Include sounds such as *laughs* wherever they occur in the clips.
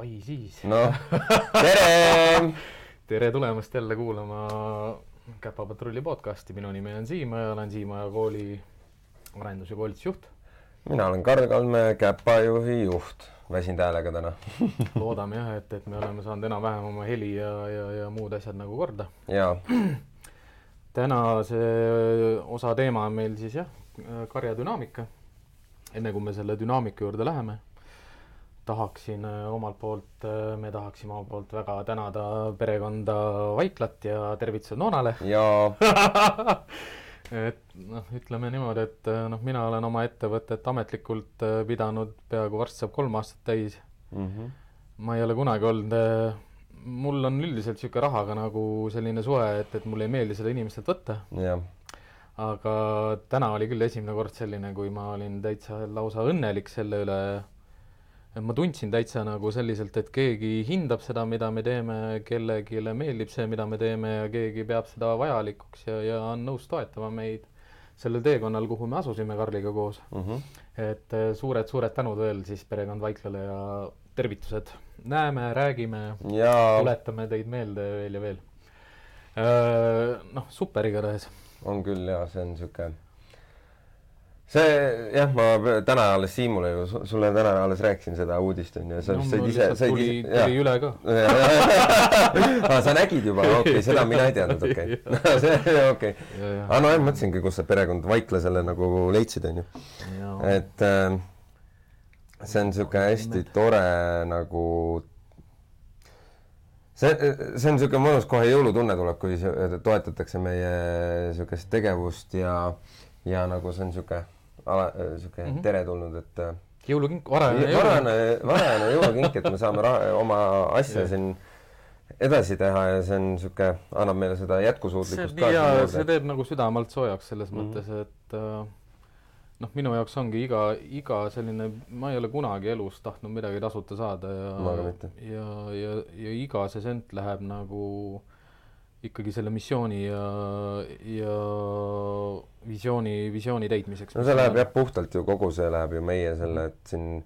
ai siis. noh, tere *laughs* tere tulemast jälle kuulama Käpapatrulli podcasti, minu nimi on Siim olen Siimaja kooli arendus- ja koolitusjuht. mina olen Karl Kalme, Käpajuhi juht, väsinud häälega täna *laughs* loodame jah, et, et me oleme saanud enam-vähem oma heli ja, ja, ja muud asjad nagu korda. jaa. *clears throat* tänase osa teema on meil siis jah, karjadünaamika. enne kui me selle dünaamika juurde läheme tahaksin äh, omalt poolt, äh, me tahaksime omalt poolt väga tänada perekonda Vaiklat ja tervitused Noonale. jaa *laughs* et noh, ütleme niimoodi, et äh, noh, mina olen oma ettevõtet ametlikult pidanud peaaegu varsti saab kolm aastat täis mm. -hmm. ma ei ole kunagi olnud, mul on üldiselt niisugune rahaga nagu selline suhe, et, et mulle ei meeldi seda inimestelt võtta. jah aga täna oli küll esimene kord selline, kui ma olin täitsa lausa õnnelik selle üle ma tundsin täitsa nagu selliselt, et keegi hindab seda, mida me teeme, kellelegi meeldib see, mida me teeme ja keegi peab seda vajalikuks ja, ja on nõus toetama meid sellel teekonnal, kuhu me asusime Karliga koos mm. -hmm. et suured-suured tänud veel siis perekond Vaiklale ja tervitused. näeme, räägime ja..., tuletame teid meelde veel ja veel. noh, super igatahes. on küll jaa, see on niisugune see jah, ma täna alles Siimule ju, sulle täna alles rääkisin seda uudist onju ja sa no, said ise, said tuli, ise. tuli üle ka. *laughs* Ah, sa nägid juba, *laughs* okei okay,, seda mina ei teadnud, okei. *laughs* See, okei. Aa no jah, mõtlesingi, kus sa perekond Vaikla selle nagu leidsid onju. et äh, see on siuke hästi tore nagu see, see on niisugune mõnus, kohe jõulutunne tuleb, kui toetatakse meie niisugust tegevust ja, ja nagu see on niisugune ala, sihuke mm -hmm. teretulnud, et äh, jõulukink, varajane varajane, varajane jõulukink, et me saame raha, oma asja siin edasi teha ja see on niisugune, annab meile seda jätkusuutlikkust ka. jaa, see teeb nagu südamalt soojaks selles mm -hmm. mõttes, et äh, noh, minu jaoks ongi iga, iga selline, ma ei ole kunagi elus tahtnud midagi tasuta saada ja ja, ja, ja iga see sent läheb nagu ikkagi selle missiooni ja, ja visiooni, visiooni täitmiseks. no see läheb jah, puhtalt ju kogu see läheb ju meie selle, et siin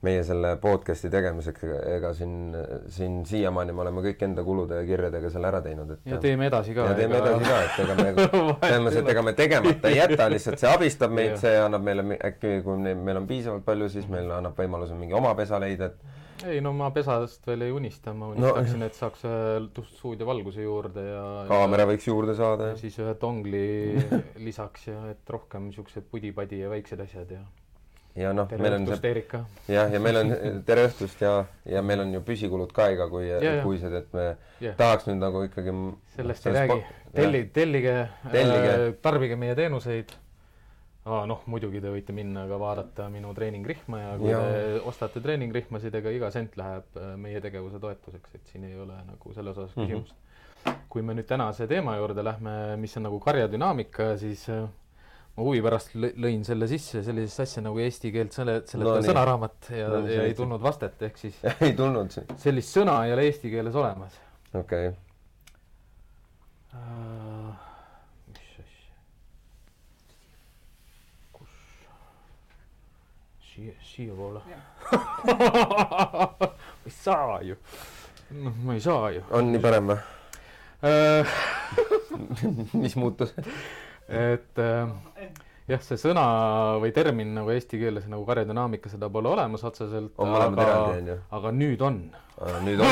meie selle podcast'i tegemiseks, ega siin, siin siiamaani me oleme kõik enda kulude ja kirjadega selle ära teinud, et. ja teeme edasi ka. ja teeme ega... edasi ka, et ega me, *laughs* selles mõttes, et ega me tegemata ei jäta, lihtsalt see abistab meid, see annab meile äkki, kui meil on piisavalt palju, siis meil annab võimaluse mingi oma pesa leida, et ei no ma pesadest veel ei unista, ma unistaksin no,, et saaks ühe stuudiovalguse juurde ja kaamera võiks juurde saada ja siis ühe tongli *laughs* lisaks ja et rohkem niisugused pudi-padi ja väiksed asjad ja ja noh, meil on see jah, ja meil on tere õhtust ja, ja meil on ju püsikulud ka iga kui, kuised, et me ja. tahaks nüüd nagu ikkagi sellest ei räägi, telli, tellige, tellige. Äh, tarbige meie teenuseid aa noh, muidugi te võite minna ka vaadata minu treeningrihma ja kui ja. te ostate treeningrihmasid, ega iga sent läheb äh, meie tegevuse toetuseks, et siin ei ole nagu selles osas mhm. küsimust mm. -hmm. kui me nüüd tänase teema juurde lähme, mis on nagu karjadünaamika, siis äh, ma huvi pärast lõin selle sisse, sellisest asja nagu eesti keelt selle, seletav no, sõnaraamat ja no,, ja ei tulnud vastet, ehk siis *laughs* ei tulnud. sellist sõna ei ole eesti keeles olemas. okei okay. uh, siia, siiapoole *laughs* ma ei saa ju. noh, ma ei saa ju. on nii parem või äh, *laughs* mis muutus et äh, jah, see sõna või termin nagu eesti keeles nagu karjadünaamika, seda pole olemas otseselt. aga, aga nüüd on. nüüd on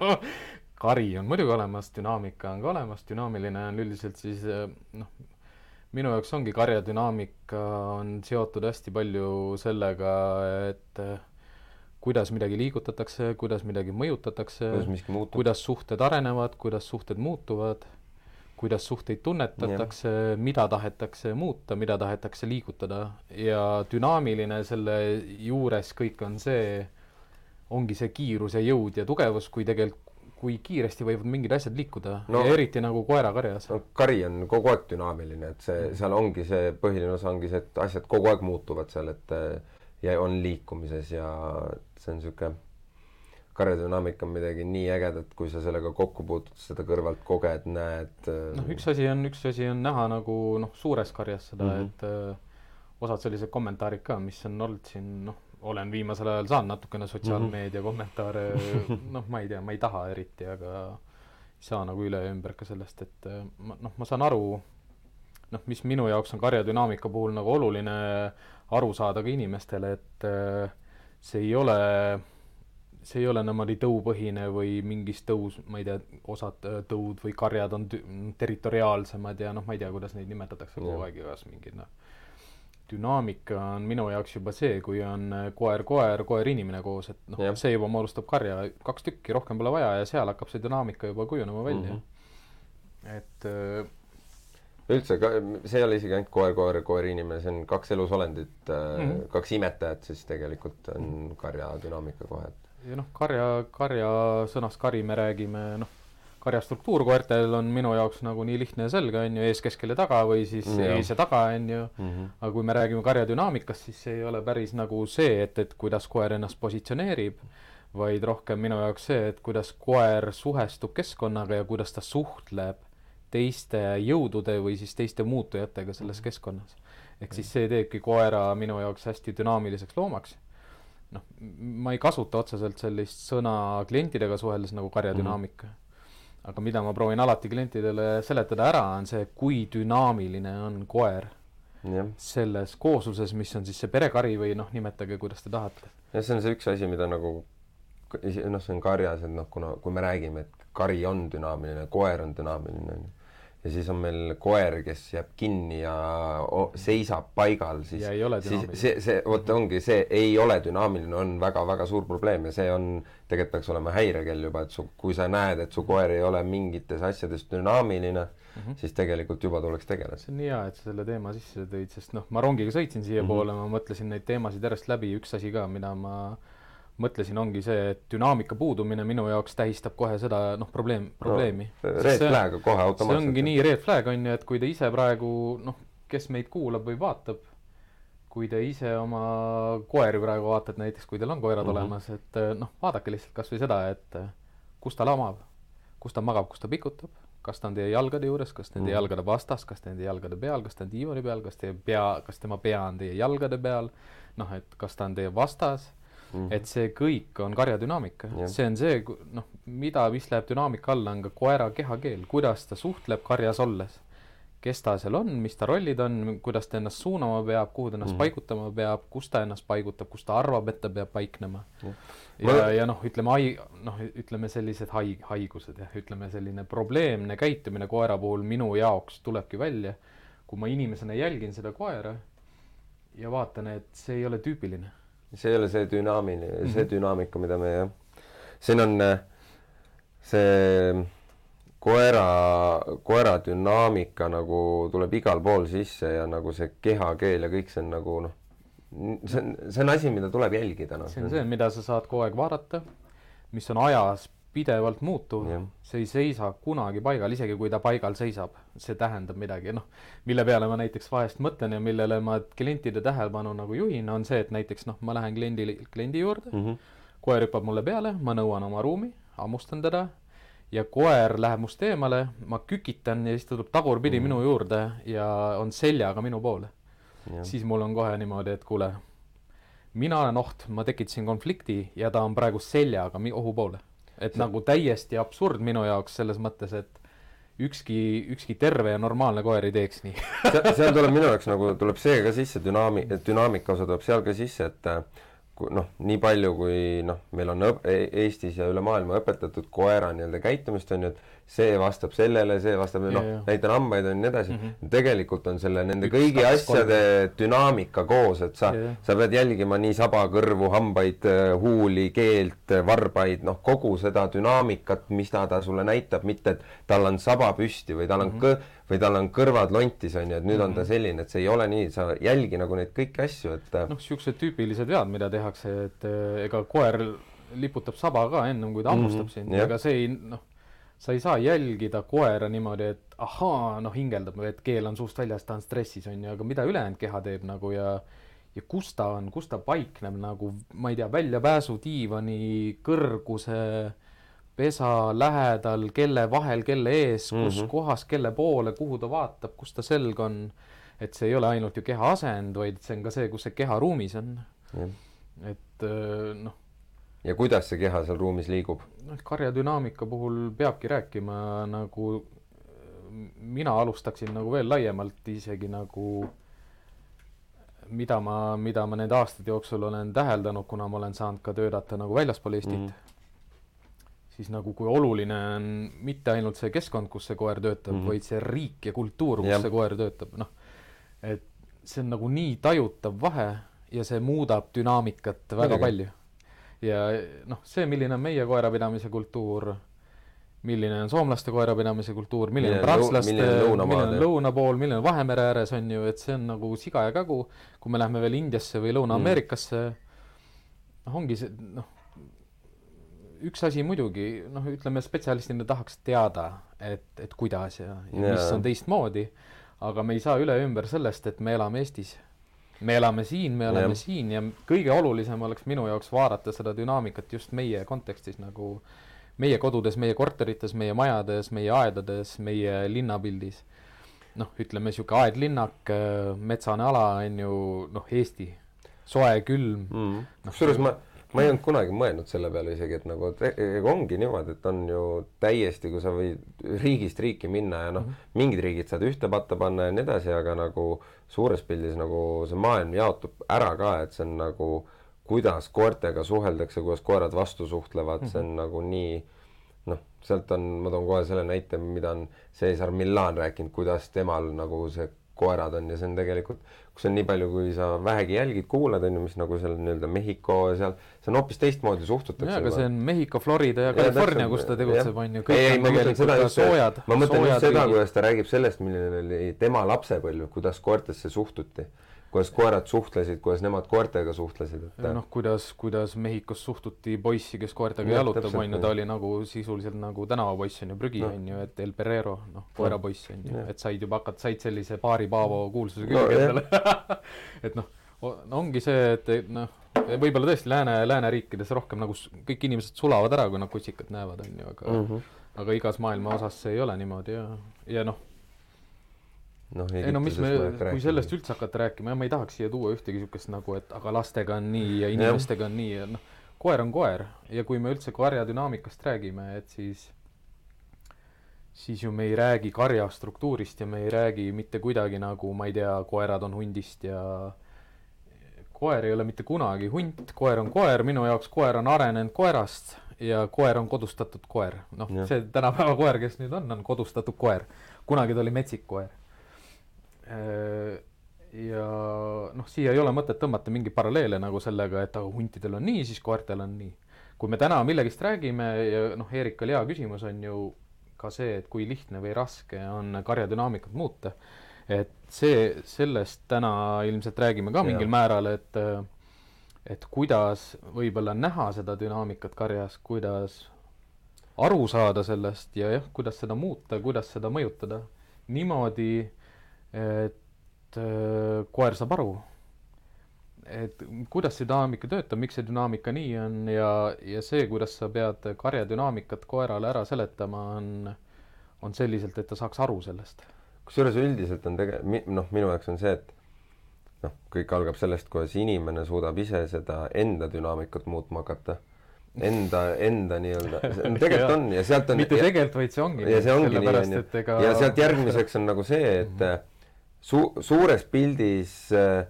*laughs* kari on muidugi olemas, dünaamika on ka olemas, dünaamiline on üldiselt siis äh, noh minu jaoks ongi karjadünaamika on seotud hästi palju sellega, et eh, kuidas midagi liigutatakse, kuidas midagi mõjutatakse, kuidas suhted arenevad, kuidas suhted muutuvad, kuidas suhteid tunnetatakse, mida tahetakse muuta, mida tahetakse liigutada. Ja dünaamiline selle juures kõik on see, ongi see kiirus ja jõud ja tugevus, kui tegelikult kui kiiresti võivad mingid asjad liikuda no, ja eriti nagu koerakarjas no,. kari on kogu aeg dünaamiline, et see, seal ongi see põhiline osa ongi see, et asjad kogu aeg muutuvad seal, et ja on liikumises ja see on niisugune karjadünaamika on midagi nii ägedat, kui sa sellega kokku puutud, seda kõrvalt koged, näed. noh, üks asi on, üks asi on näha nagu noh, suures karjas seda mm, -hmm. et äh, osad sellised kommentaarid ka, mis on olnud siin noh, olen viimasel ajal saanud natukene sotsiaalmeedia kommentaare, *laughs* noh, ma ei tea, ma ei taha eriti, aga ei saa nagu üle ja ümber ka sellest, et äh, ma, noh, ma saan aru, noh, mis minu jaoks on karjadünaamika puhul nagu oluline aru saada ka inimestele, et äh, see ei ole, see ei ole niimoodi tõupõhine või mingis tõus, ma ei tea, osad äh, tõud või karjad on territoriaalsemad ja noh, ma ei tea, kuidas neid nimetatakse kogu aeg, igas mingid noh, dünaamika on minu jaoks juba see, kui on koer-koer, koer-inimene koos, et noh, see juba moodustab karja kaks tükki, rohkem pole vaja ja seal hakkab see dünaamika juba kujunema välja mm. -hmm. et äh, üldse see ei ole isegi ainult koer, koer, koer, inimene, see on kaks elusolendit mm, -hmm. kaks imetajat siis tegelikult on karja dünaamika kohe, ja noh, karja, karja sõnast kari me räägime, noh, karja struktuur koertel on minu jaoks nagu nii lihtne ja selge, on ju, ees, keskel ja taga või siis ja. ees ja taga, on ju mm. -hmm. aga kui me räägime karja dünaamikast, siis see ei ole päris nagu see, et, et kuidas koer ennast positsioneerib, vaid rohkem minu jaoks see, et kuidas koer suhestub keskkonnaga ja kuidas ta suhtleb teiste jõudude või siis teiste muutujatega selles mhm. keskkonnas. ehk siis see teebki koera minu jaoks hästi dünaamiliseks loomaks. noh, ma ei kasuta otseselt sellist sõna klientidega suheldes nagu karjadünaamika mm. -hmm. Aga mida ma proovin alati klientidele seletada ära, on see, kui dünaamiline on koer yeah. selles koosluses, mis on siis see perekari või noh, nimetage, kuidas te tahate. jah, see on see üks asi, mida nagu noh, see on karjas, et noh, kuna, kui me räägime, et kari on dünaamiline, koer on dünaamiline, on ju ja siis on meil koer, kes jääb kinni ja seisab paigal, siis ja ei ole siis see, see, vot ongi see, ei ole dünaamiline, on väga-väga suur probleem ja see on, tegelikult peaks olema häirekell juba, et su, kui sa näed, et su koer ei ole mingites asjades dünaamiline mm, -hmm. siis tegelikult juba tuleks tegeleda. see on nii hea, et sa selle teema sisse tõid, sest noh, ma rongiga sõitsin siiapoole mm, -hmm. ma mõtlesin neid teemasid järjest läbi, üks asi ka, mida ma mõtlesin, ongi see, et dünaamika puudumine minu jaoks tähistab kohe seda noh, probleem, probleemi no,. Red flag kohe automaatselt. see ongi nii red flag on ju, et kui te ise praegu noh, kes meid kuulab või vaatab, kui te ise oma koeri praegu vaatate näiteks, kui teil on koerad mm -hmm. olemas, et noh, vaadake lihtsalt kasvõi seda, et kus ta lamab, kus ta magab, kus ta pikutab, kas ta on teie jalgade juures, kas nende mm. jalgade vastas, kas nende jalgade peal, kas ta on diivani peal, kas teie pea, kas tema pea on teie jalgade peal, noh, et kas ta on teie vastas mm. et see kõik on karjadünaamika, see on see, noh, mida, mis läheb dünaamika alla, on ka koera kehakeel, kuidas ta suhtleb karjas olles. kes ta seal on, mis ta rollid on, kuidas ta ennast suunama peab, kuhu ta ennast mm paigutama peab, kus ta ennast paigutab, kus ta arvab, et ta peab paiknema. ja, ja, ja, noh, ütleme hai-, noh, ütleme sellised haig-, haigused jah, ütleme selline probleemne käitumine koera puhul minu jaoks tulebki välja, kui ma inimesena jälgin seda koera ja vaatan, et see ei ole tüüpiline see ei ole see dünaamiline mm, -hmm. see dünaamika, mida me jah, siin on äh, see koera, koera dünaamika nagu tuleb igal pool sisse ja nagu see kehakeel ja kõik see on nagu noh, see on, see on asi, mida tuleb jälgida noh. see on see, mida sa saad kogu aeg vaadata, mis on ajas pidevalt muutuv, see ei seisa kunagi paigal, isegi kui ta paigal seisab, see tähendab midagi, noh, mille peale ma näiteks vahest mõtlen ja millele ma klientide tähelepanu nagu juhin, on see, et näiteks noh, ma lähen kliendi, kliendi juurde mm, -hmm. koer hüppab mulle peale, ma nõuan oma ruumi, hammustan teda ja koer läheb must eemale, ma kükitan ja siis ta tuleb tagurpidi mm minu juurde ja on seljaga minu poole. siis mul on kohe niimoodi, et kuule, mina olen oht, ma tekitasin konflikti ja ta on praegu seljaga ohu poole et nagu täiesti absurd minu jaoks selles mõttes, et ükski, ükski terve ja normaalne koer ei teeks nii. *laughs* Seal tuleb minu jaoks nagu, tuleb see ka sisse, dünaami-, dünaamika osa tuleb seal ka sisse, et noh, nii palju kui noh, meil on õp-, e-, Eestis ja üle maailma õpetatud koera nii-öelda käitumist, on ju, et see vastab sellele, see vastab, noh, näitan hambaid on nii edasi mm. -hmm. tegelikult on selle nende Üks, kõigi kaks, asjade kolm. dünaamika koos, et sa, sa pead jälgima nii saba, kõrvu, hambaid, huuli, keelt, varbaid, noh, kogu seda dünaamikat, mida ta sulle näitab, mitte et tal on saba püsti või tal on mm -hmm. kõ-, või tal on kõrvad lontis, on ju, et nüüd mm -hmm. on ta mhm. selline, et see ei ole nii, sa jälgi nagu neid kõiki asju, et noh, niisugused tüüpilised vead, mida tehakse, et ega koer liputab saba ka ennem, kui ta hammustab mm -hmm. sind, ega see ei noh sa ei saa jälgida koera niimoodi, et ahaa, noh, hingeldab, et keel on suust väljas, ta on stressis, on ju, aga mida ülejäänud keha teeb nagu ja ja kus ta on, kus ta paikneb nagu, ma ei tea, väljapääsu diivani kõrguse pesa lähedal, kelle vahel, kelle ees, kus mm -hmm. kohas, kelle poole, kuhu ta vaatab, kus ta selg on. et see ei ole ainult ju keha asend, vaid see on ka see, kus see keha ruumis on. et äh, noh, ja kuidas see keha seal ruumis liigub? noh, karja dünaamika puhul peabki rääkima nagu, mina alustaksin nagu veel laiemalt isegi nagu mida ma, mida ma nende aastate jooksul olen täheldanud, kuna ma olen saanud ka töötada nagu väljaspool Eestit mm, -hmm. siis nagu kui oluline on mitte ainult see keskkond, kus see koer töötab mm, -hmm. vaid see riik ja kultuur, kus ja. see koer töötab, noh, et see on nagu nii tajutav vahe ja see muudab dünaamikat väga Midagi. palju. Ja noh, see, milline on meie koerapidamise kultuur, milline on soomlaste koerapidamise kultuur, milline on prantslaste, milline on lõuna pool, milline on Vahemere ääres, on ju, et see on nagu siga ja kägu, kui me läheme veel Indiasse või Lõuna-Ameerikasse mm., noh, ongi see, noh, üks asi muidugi, noh, ütleme spetsialistina tahaks teada, et, et kuidas ja, ja yeah. mis on teistmoodi aga me ei saa üle ümber sellest, et me elame Eestis. Me elame siin, me oleme ja. siin ja kõige olulisem oleks minu jaoks vaadata seda dünaamikat just meie kontekstis nagu meie kodudes, meie korterites, meie majades, meie aedades, meie linnapildis. noh, ütleme niisugune aedlinnak, metsane ala on ju noh, Eesti, soe, külm mm.. No, kusjuures ma ma ei olnud kunagi mõelnud selle peale isegi, et nagu, et ongi niimoodi, et on ju täiesti, kui sa võid riigist riiki minna ja noh mm -hmm., mingid riigid saad ühte patta panna ja nii edasi, aga nagu suures pildis nagu see maailm jaotub ära ka, et see on nagu, kuidas koertega suheldakse, kuidas koerad vastu suhtlevad mm, -hmm. see on nagu nii noh, sealt on, ma toon kohe selle näite, mida on Cesar Millan rääkinud, kuidas temal nagu see koerad on ja see on tegelikult, kus on nii palju, kui sa vähegi jälgid, kuulad, on ju, mis nagu seal nii-öelda Mehhiko seal, see on hoopis teistmoodi suhtutakse. jaa, aga see on Mehhiko, Florida ja California, kus ta tegutseb, on ju, kõik ei, on tegelikult ka soojad. ma mõtlen just seda, kuidas ta räägib sellest, milline oli tema lapsepõlv, kuidas koertesse suhtuti kuidas koerad suhtlesid, kuidas nemad koertega suhtlesid, et noh, kuidas, kuidas Mehhikos suhtuti poissi, kes koertega ja, jalutab, on ju, ta oli nagu sisuliselt nagu tänavapoiss on ju, prügi no. on ju, et El Perero, noh, koerapoiss on ju, et said juba hakata, said sellise paari Paavo kuulsuse külge endale no, *laughs* et noh, ongi see, et noh, võib-olla tõesti lääne, lääneriikides rohkem nagu kõik inimesed sulavad ära, kui nad kutsikat näevad, on ju, aga mm -hmm. aga igas maailma osas see ei ole niimoodi ja, ja noh noh, ei no mis me, kui sellest üldse hakata rääkima, jah, ma ei tahaks siia tuua ühtegi niisugust nagu, et aga lastega on nii ja inimestega on nii ja noh, koer on koer. Ja kui me üldse karja dünaamikast räägime, et siis siis ju me ei räägi karja struktuurist ja me ei räägi mitte kuidagi nagu, ma ei tea, koerad on hundist ja koer ei ole mitte kunagi hunt, koer on koer, minu jaoks koer on arenenud koerast ja koer on kodustatud koer. noh, see tänapäeva koer, kes nüüd on, on kodustatud koer. kunagi ta oli metsik koer ja noh, siia ei ole mõtet tõmmata mingeid paralleele nagu sellega, et aga huntidel on nii, siis koertel on nii. kui me täna millegist räägime ja noh, Eerikal hea küsimus on ju ka see, et kui lihtne või raske on karjadünaamikat muuta. et see, sellest täna ilmselt räägime ka mingil ja. määral, et et kuidas võib-olla näha seda dünaamikat karjas, kuidas aru saada sellest ja jah, kuidas seda muuta, kuidas seda mõjutada niimoodi et äh, koer saab aru, et kuidas see dünaamika töötab, miks see dünaamika nii on ja, ja see, kuidas sa pead karja dünaamikat koerale ära seletama, on, on selliselt, et ta saaks aru sellest. kusjuures üldiselt on tege-, noh, minu jaoks on see, et noh, kõik algab sellest, kuidas inimene suudab ise seda enda dünaamikat muutma hakata enda, enda nii-öelda, *laughs* tegelikult on ja sealt on mitte tegelikult, vaid see ongi ja see ongi nii, on ju. Ja sealt järgmiseks on nagu see, et mm -hmm su-, suures pildis äh,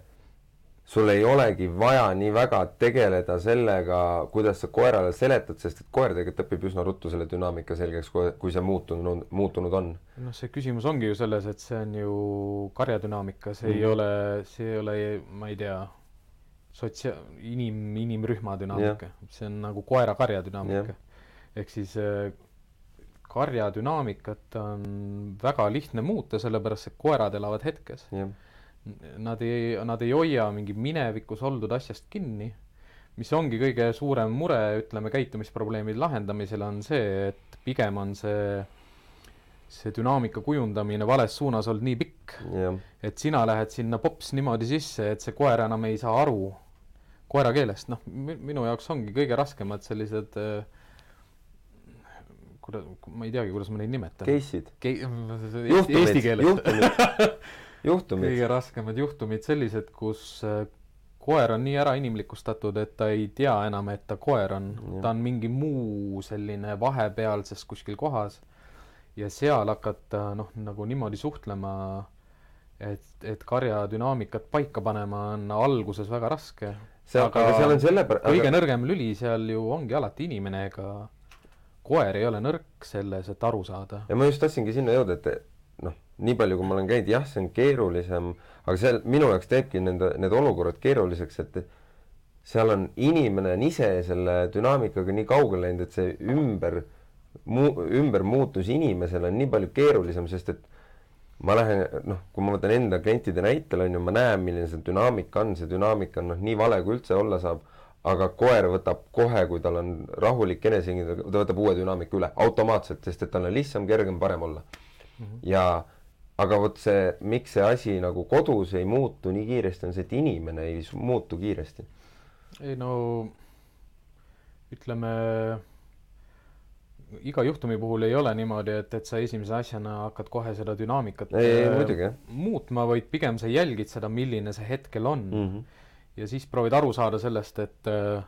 sul ei olegi vaja nii väga tegeleda sellega, kuidas sa koerale seletad, sest et koer tegelikult õpib üsna ruttu selle dünaamika selgeks, kui see muutunud, muutunud on. noh, see küsimus ongi ju selles, et see on ju karjadünaamika, see mm. ei ole, see ei ole, ma ei tea, sotsia-, inim, inimrühma dünaamika see on nagu koera-karja dünaamika ehk siis äh, karja dünaamikat on väga lihtne muuta, sellepärast et koerad elavad hetkes. Yeah.. Nad ei, nad ei hoia mingi minevikus oldud asjast kinni, mis ongi kõige suurem mure, ütleme, käitumisprobleemide lahendamisel, on see, et pigem on see see dünaamika kujundamine vales suunas olnud nii pikk. Yeah., et sina lähed sinna pops niimoodi sisse, et see koer enam ei saa aru koera keelest, noh, minu jaoks ongi kõige raskemad sellised äh, kuidas, ma ei teagi, kuidas ma neid nimetan. Case'id Ke-. *laughs* Keeles. juhtumid, *laughs* juhtumid. kõige raskemad juhtumid sellised, kus äh, koer on nii ärainimlikustatud, et ta ei tea enam, et ta koer on. ta on mingi muu selline vahepealses kuskil kohas ja seal hakata noh, nagu niimoodi suhtlema, et, et karja dünaamikat paika panema on alguses väga raske. seal, aga seal on sellepärast kõige aga... nõrgem lüli seal ju ongi alati inimene, ega koer ei ole nõrk selles, et aru saada. ja ma just tahtsingi sinna jõuda, et noh, nii palju, kui ma olen käinud, jah, see on keerulisem, aga seal minu jaoks teebki nende, need olukorrad keeruliseks, et seal on, inimene on ise selle dünaamikaga nii kaugele läinud, et see ümber mu-, ümbermuutus inimesele on nii palju keerulisem, sest et ma lähen, noh, kui ma võtan enda klientide näitel, on ju, ma näen, milline see dünaamika on, see dünaamika on noh, nii vale, kui üldse olla saab, aga koer võtab kohe, kui tal on rahulik enesekindel, ta võtab uue dünaamika üle automaatselt, sest et tal on lihtsam, kergem, parem olla mm. -hmm. ja aga vot see, miks see asi nagu kodus ei muutu nii kiiresti, on see, et inimene ei muutu kiiresti. ei no ütleme iga juhtumi puhul ei ole niimoodi, et, et sa esimese asjana hakkad kohe seda dünaamikat ei, ei, muidugi. muutma, vaid pigem sa jälgid seda, milline see hetkel on mm. -hmm. Ja siis proovid aru saada sellest, et äh,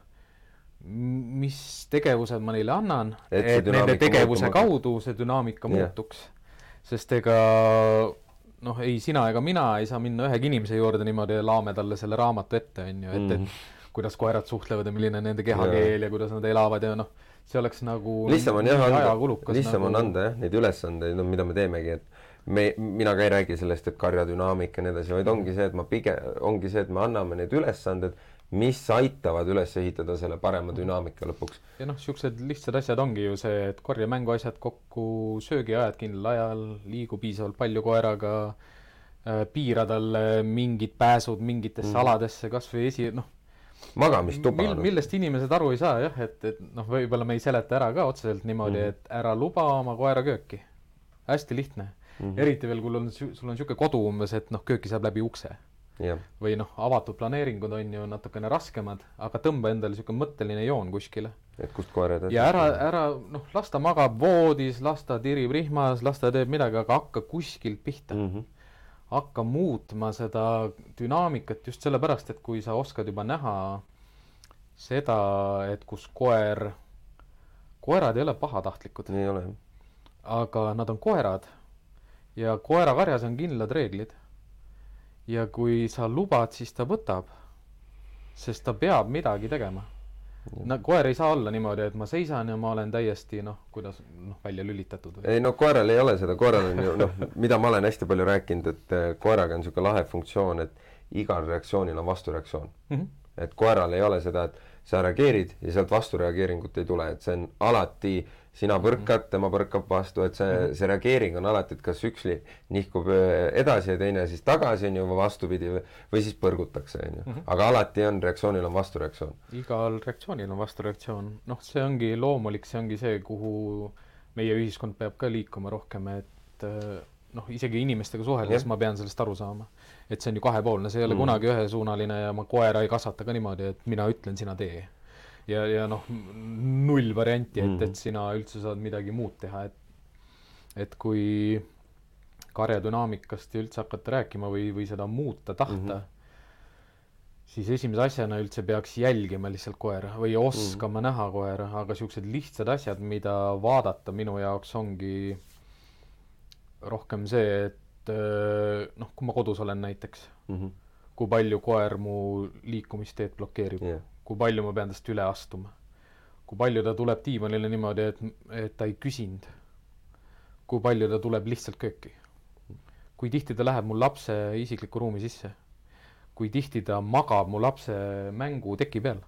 mis tegevused ma neile annan, et, nende tegevuse muutuma. kaudu see dünaamika yeah. muutuks. sest ega noh, ei sina ega mina ei saa minna ühegi inimese juurde niimoodi ja laame talle selle raamatu ette, on ju, et mm, -hmm. et mhm. kuidas koerad suhtlevad ja milline nende kehakeel yeah. ja kuidas nad elavad ja noh see oleks nagu lihtsam on jah anda, lihtsam nagu... on anda jah, neid ülesandeid, no mida me teemegi, et me, mina ka ei räägi sellest, et karjadünaamika ja nii edasi, vaid ongi see, et ma pigem, ongi see, et me anname need ülesanded, mis aitavad üles ehitada selle parema dünaamika lõpuks. ja noh, niisugused lihtsad asjad ongi ju see, et korja mänguasjad kokku, söögiajad kindlal ajal, liigu piisavalt palju koeraga äh,, piira talle mingid pääsud mingitesse mm. aladesse, kas või esi, noh magamistuba Mil,. millest inimesed aru ei saa jah, et, et noh, võib-olla me ei seleta ära ka otseselt niimoodi mm, et ära luba oma koera kööki. hästi lihtne mm. -hmm. eriti veel, kui on, sul on niisugune kodu umbes, et noh, kööki saab läbi ukse yeah.. või noh, avatud planeeringud on ju natukene raskemad, aga tõmba endale niisugune mõtteline joon kuskile. et kust koer edasi. ja ära, ära noh, las ta magab voodis, las ta tirib rihmas, las ta teeb midagi, aga hakka kuskilt pihta mm. -hmm hakka muutma seda dünaamikat just sellepärast, et kui sa oskad juba näha seda, et kus koer, koerad ei ole pahatahtlikud. ei ole aga nad on koerad ja koerakarjas on kindlad reeglid. ja kui sa lubad, siis ta võtab, sest ta peab midagi tegema no koer ei saa olla niimoodi, et ma seisan ja ma olen täiesti noh, kuidas noh, välja lülitatud või? ei no koeral ei ole seda, koeral on ju noh, mida ma olen hästi palju rääkinud, et eh, koeraga on niisugune lahe funktsioon, et igal reaktsioonil on vastureaktsioon mm. -hmm. et koeral ei ole seda, et sa reageerid ja sealt vastureageeringut ei tule, et see on alati sina põrkad, tema põrkab vastu, et see -hmm. see reageering on alati, et kas üks nihkub äh, edasi ja teine siis tagasi, on ju, või vastupidi, või siis põrgutakse, on ju. Mhm. aga alati on, reaktsioonil on vastureaktsioon. igal reaktsioonil on vastureaktsioon. noh, see ongi loomulik, see ongi see, kuhu meie ühiskond peab ka liikuma rohkem, et äh, noh, isegi inimestega suheldes ma pean sellest aru saama. Et see on ju kahepoolne, see ei ole mm. kunagi ühesuunaline ja ma koera ei kasvata ka niimoodi, et mina ütlen, sina tee ja, ja noh, null varianti, et mm, et sina üldse saad midagi muud teha, et et kui karjadünaamikast üldse hakata rääkima või, või seda muuta tahta mm, -hmm. siis esimese asjana üldse peaks jälgima lihtsalt koera või oskama mm näha koera, aga niisugused lihtsad asjad, mida vaadata minu jaoks ongi rohkem see, et noh, kui ma kodus olen näiteks mm, -hmm. kui palju koer mu liikumisteed blokeerib yeah kui palju ma pean tast üle astuma. kui palju ta tuleb diivanile niimoodi, et, et ta ei küsinud. kui palju ta tuleb lihtsalt kööki. kui tihti ta läheb mul lapse isiklikku ruumi sisse. kui tihti ta magab mu lapse mänguteki peal.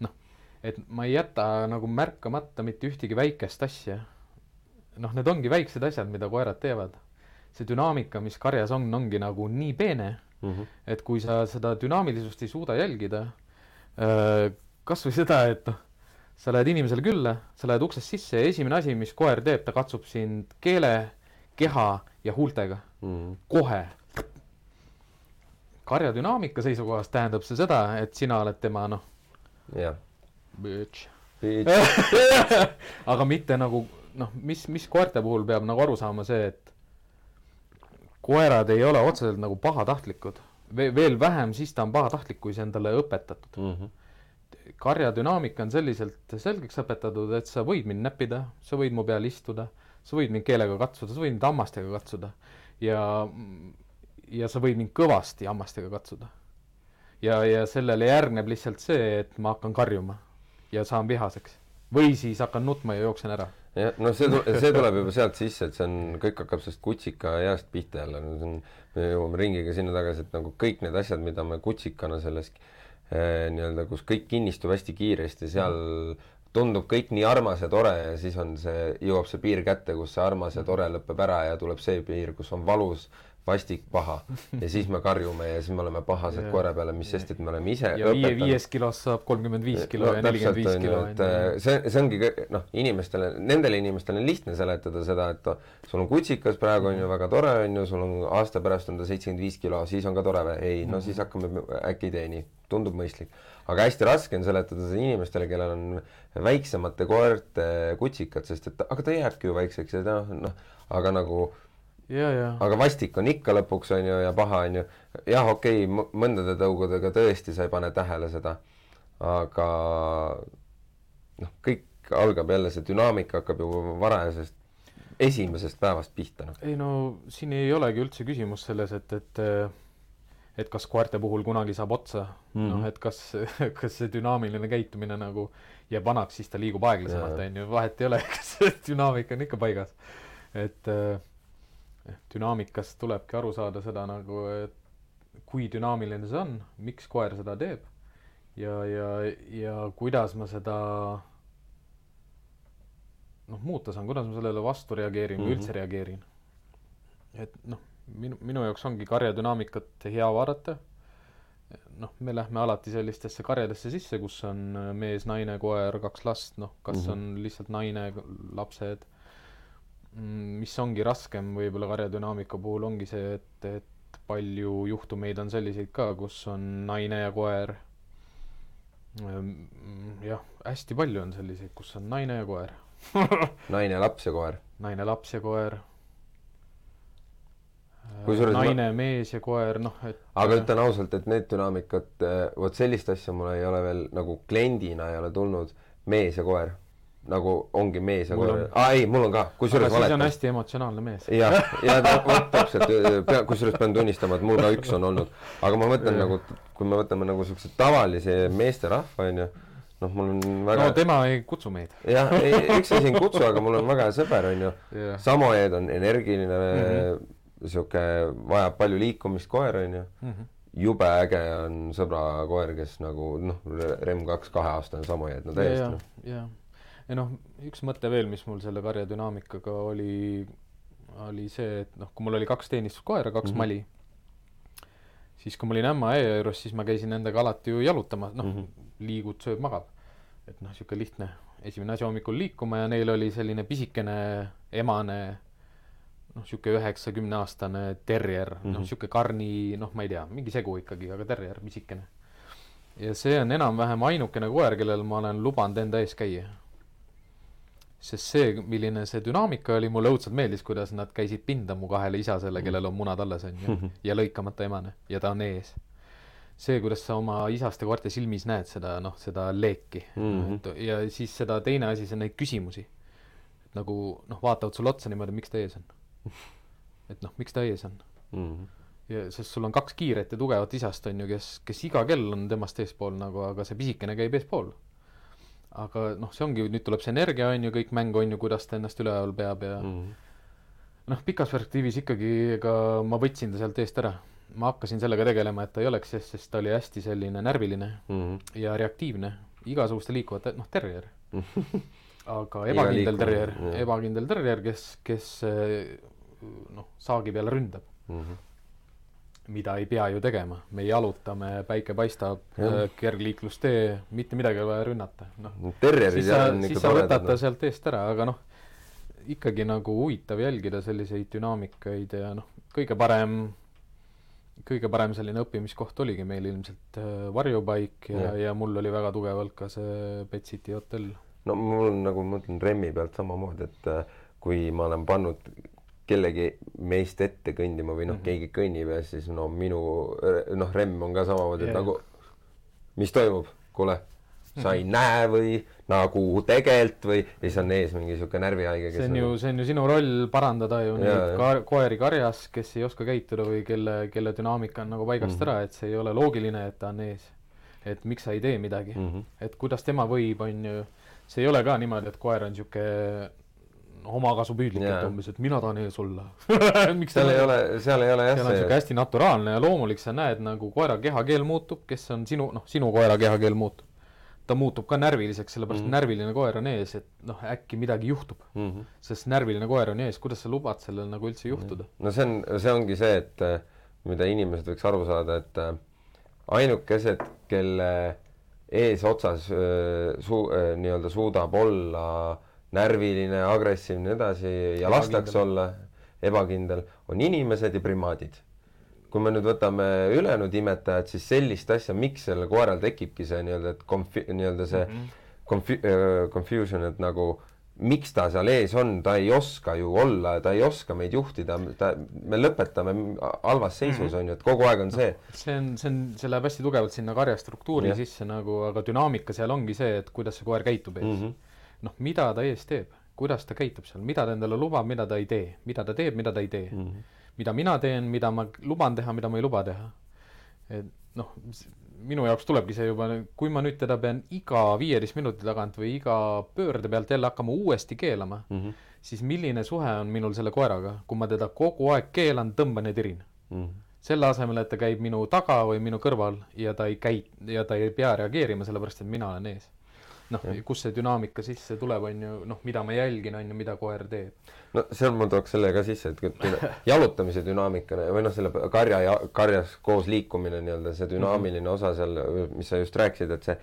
noh, et ma ei jäta nagu märkamata mitte ühtegi väikest asja. noh, need ongi väiksed asjad, mida koerad teevad. See dünaamika, mis karjas on, ongi nagu nii peene mm, -hmm. et kui sa seda dünaamilisust ei suuda jälgida Äh, kas või seda, et noh, sa lähed inimesele külla, sa lähed uksest sisse ja esimene asi, mis koer teeb, ta katsub sind keele, keha ja huultega mm.. kohe. karja dünaamika seisukohast tähendab see seda, et sina oled tema noh. jah. Bitch. *laughs* aga mitte nagu noh, mis, mis koerte puhul peab nagu aru saama see, et koerad ei ole otseselt nagu pahatahtlikud ve-, veel vähem siis ta on pahatahtlik, kui see on talle õpetatud mm. -hmm. karja dünaamika on selliselt selgeks õpetatud, et sa võid mind näppida, sa võid mu peal istuda, sa võid mind keelega katsuda, sa võid mind hammastega katsuda ja ja sa võid mind kõvasti hammastega katsuda. ja, ja sellele järgneb lihtsalt see, et ma hakkan karjuma ja saan vihaseks. või siis hakkan nutma ja jooksen ära jah, no see, see tuleb juba sealt sisse, et see on, kõik hakkab sellest kutsika east pihta jälle, see on, me jõuame ringiga sinna tagasi, et nagu kõik need asjad, mida me kutsikana selles eh, nii-öelda, kus kõik kinnistub hästi kiiresti, seal tundub kõik nii armas ja tore ja siis on see, jõuab see piir kätte, kus see armas ja tore lõpeb ära ja tuleb see piir, kus on valus vastik, paha ja siis me karjume ja siis me oleme pahased koera peale, mis sest, et me oleme ise ja viie, viiest kilost saab kolmkümmend viis kilo no, ja nelikümmend viis kilo. äh, see, see ongi noh, inimestele, nendele inimestele on lihtne seletada seda, et sul on kutsikas praegu on ju väga tore, on ju, sul on aasta pärast on ta seitsekümmend viis kilo, siis on ka tore või? ei, no siis hakkame, äkki ei tee nii, tundub mõistlik. aga hästi raske on seletada seda inimestele, kellel on väiksemate koerte kutsikad, sest et aga ta jääbki ju väikseks ja noh, noh, aga nagu aga vastik on ikka lõpuks on ju ja paha on ju. jah, okei okay,, mõndade tõugudega tõesti sa ei pane tähele seda, aga noh, kõik algab jälle, see dünaamika hakkab ju varajasest, esimesest päevast pihta noh. ei no siin ei olegi üldse küsimus selles, et, et et kas koerte puhul kunagi saab otsa mm -hmm., noh et kas, kas see dünaamiline käitumine nagu jääb vanaks, siis ta liigub aeglasemalt, on ju, vahet ei ole, kas dünaamika on ikka paigas. et äh, dünaamikast tulebki aru saada seda nagu, et kui dünaamiline see on, miks koer seda teeb ja, ja, ja kuidas ma seda noh, muuta saan, kuidas ma sellele vastu reageerin või mm -hmm. üldse reageerin. et noh, minu, minu jaoks ongi karja dünaamikat hea vaadata. noh, me lähme alati sellistesse karjadesse sisse, kus on mees, naine, koer, kaks last, noh, kas mm -hmm. on lihtsalt naine, lapsed mis ongi raskem võib-olla karjadünaamika puhul, ongi see, et, et palju juhtumeid on selliseid ka, kus on naine ja koer. Ehm, jah, hästi palju on selliseid, kus on naine ja koer *laughs* naine, laps ja koer. naine, laps ja koer. naine ma..., mees ja koer, noh, et aga ütlen ausalt, et need dünaamikad, eh, vot sellist asja mul ei ole veel nagu kliendina ei ole tulnud, mees ja koer nagu ongi mees ja koer. aa ei, mul on ka, kusjuures valetas. siis on hästi emotsionaalne mees. jah, *laughs* ja vot täpselt, pea, kusjuures pean tunnistama, et mul ka üks on olnud. aga ma mõtlen nagu, kui me võtame nagu siukse tavalise meesterahva, onju, noh, mul on väga no tema ei kutsu meid. jah, *laughs* üks asi ei kutsu, aga mul on väga hea sõber, onju. Samoed on energiline mm, -hmm. sihuke, vajab palju liikumist koer, onju mm. -hmm jube äge on sõbra koer, kes nagu noh, Rem kaks kaheaastane Samoyed, no täiesti noh. Ja noh, üks mõte veel, mis mul selle karja dünaamikaga oli, oli see, et noh, kui mul oli kaks teenistuskoera, kaks mm -hmm. mali, siis kui ma olin ämma-äia juures, siis ma käisin nendega alati ju jalutamas, noh mm -hmm., liigud, sööb, magab. et noh, niisugune lihtne, esimene asi hommikul liikuma ja neil oli selline pisikene emane noh, niisugune üheksa-kümneaastane terrier mm, -hmm. noh, niisugune karni, noh, ma ei tea, mingi segu ikkagi, aga terrier, pisikene. ja see on enam-vähem ainukene koer, kellel ma olen lubanud enda ees käia sest see, milline see dünaamika oli, mulle õudselt meeldis, kuidas nad käisid pinda mu kahele isasele, kellel on munad alles, on ju, ja lõikamata emane ja ta on ees. see, kuidas sa oma isaste koerte silmis näed seda, noh, seda leeki mm. -hmm. ja siis seda teine asi, see on neid küsimusi. nagu noh, vaatavad sulle otsa niimoodi, miks ta ees on. et noh, miks ta ees on mm. -hmm ja sest sul on kaks kiiret ja tugevat isast, on ju, kes, kes iga kell on temast eespool nagu, aga see pisikene käib eespool aga noh, see ongi, nüüd tuleb see energia, on ju, kõik mängu, on ju, kuidas ta ennast üleval peab ja mm noh, pikas perspektiivis ikkagi, ega ma võtsin ta sealt eest ära. ma hakkasin sellega tegelema, et ta ei oleks, sest, sest ta oli hästi selline närviline mm ja reaktiivne, igasuguste liikuvate, noh, terrier. *laughs* Aga ebakindel terrier, ebakindel terrier, kes, kes noh, saagi peale ründab. Mm. -hmm mida ei pea ju tegema, me jalutame, päike paistab, äh, kergliiklustee, mitte midagi ei ole vaja rünnata, noh. siis sa, siis sa võtad ta sealt eest ära, aga noh, ikkagi nagu huvitav jälgida selliseid dünaamikaid ja noh, kõige parem, kõige parem selline õppimiskoht oligi meil ilmselt äh, varjupaik ja, ja., ja mul oli väga tugevalt ka see Pet City hotell. no mul on nagu, ma mõtlen Remmi pealt samamoodi, et äh, kui ma olen pannud kellegi meist ette kõndima või noh mm -hmm., keegi kõnnib ja siis no minu noh, remm on ka samamoodi yeah., et nagu mis toimub, kuule, sa ei -hmm. näe või nagu tegelikult või ja siis on ees mingi sihuke närvihaige. see on ju, see on ju sinu roll parandada ju neid ka, koeri karjas, kes ei oska käituda või kelle, kelle dünaamika on nagu paigast mm -hmm. ära, et see ei ole loogiline, et ta on ees. et miks sa ei tee midagi mm, -hmm. et kuidas tema võib, on ju, see ei ole ka niimoodi, et koer on sihuke omakasupüüdlik yeah., et umbes, et mina tahan ees olla *laughs* seal ei ole, seal ei ole jah. seal on sihuke hästi naturaalne ja loomulik, sa näed nagu koera kehakeel muutub, kes on sinu, noh, sinu koera kehakeel muutub. ta muutub ka närviliseks, sellepärast mm -hmm. närviline koer on ees, et noh, äkki midagi juhtub mm. -hmm. sest närviline koer on ees, kuidas sa lubad sellel nagu üldse juhtuda? no see on, see ongi see, et mida inimesed võiks aru saada, et ainukesed, kelle eesotsas su-, nii-öelda suudab olla äh, närviline, agressiivne, nii edasi ja lastakse olla ebakindel, on inimesed ja primaadid. kui me nüüd võtame ülejäänud imetajad, siis sellist asja, miks sellel koeral tekibki see nii-öelda, et confi-, nii-öelda see mm -hmm. confi-, uh, confusion, et nagu miks ta seal ees on, ta ei oska ju olla, ta ei oska meid juhtida, ta, me lõpetame halvas seisus -hmm. on ju, et kogu aeg on see. see on, see on, see läheb hästi tugevalt sinna karjastruktuuri yeah. sisse nagu, aga dünaamika seal ongi see, et kuidas see koer käitub ees mm. -hmm noh, mida ta ees teeb, kuidas ta käitub seal, mida ta endale lubab, mida ta ei tee, mida ta teeb, mida ta ei tee mm. -hmm. mida mina teen, mida ma luban teha, mida ma ei luba teha. et noh, minu jaoks tulebki see juba, kui ma nüüd teda pean iga viieteist minuti tagant või iga pöörde pealt jälle hakkama uuesti keelama mm, -hmm. siis milline suhe on minul selle koeraga, kui ma teda kogu aeg keelan, tõmban ja tirin mm. -hmm selle asemel, et ta käib minu taga või minu kõrval ja ta ei käi- ja ta ei pea reageerima, sellepärast et mina olen ees noh, kust see dünaamika sisse tuleb, on ju, noh, mida ma jälgin, on ju, mida koer teeb. no seal ma tooks selle ka sisse, et *laughs* jalutamise dünaamika või noh, selle karja ja karjas koos liikumine nii-öelda, see dünaamiline mm -hmm. osa seal, mis sa just rääkisid, et see,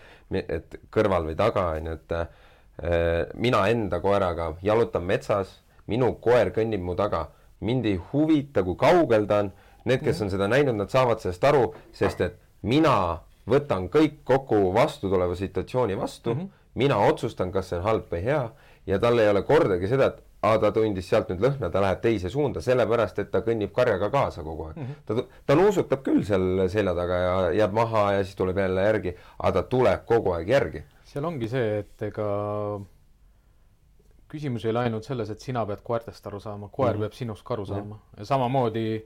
et kõrval või taga on ju, et äh, mina enda koeraga jalutan metsas, minu koer kõnnib mu taga, mind ei huvita, kui kaugel ta on, need, kes on seda näinud, nad saavad sellest aru, sest et mina võtan kõik kogu vastutuleva situatsiooni vastu mm, -hmm. mina otsustan, kas see on halb või hea ja tal ei ole kordagi seda, et aa, ta tundis sealt nüüd lõhna, ta läheb teise suunda, sellepärast et ta kõnnib karjaga kaasa kogu aeg mm. -hmm. ta, ta nuusutab küll seal selja taga ja jääb maha ja siis tuleb jälle järgi, aga ta tuleb kogu aeg järgi. seal ongi see, et ega küsimus ei ole ainult selles, et sina pead koertest aru saama, koer mm -hmm. peab sinust ka aru saama mm -hmm. ja samamoodi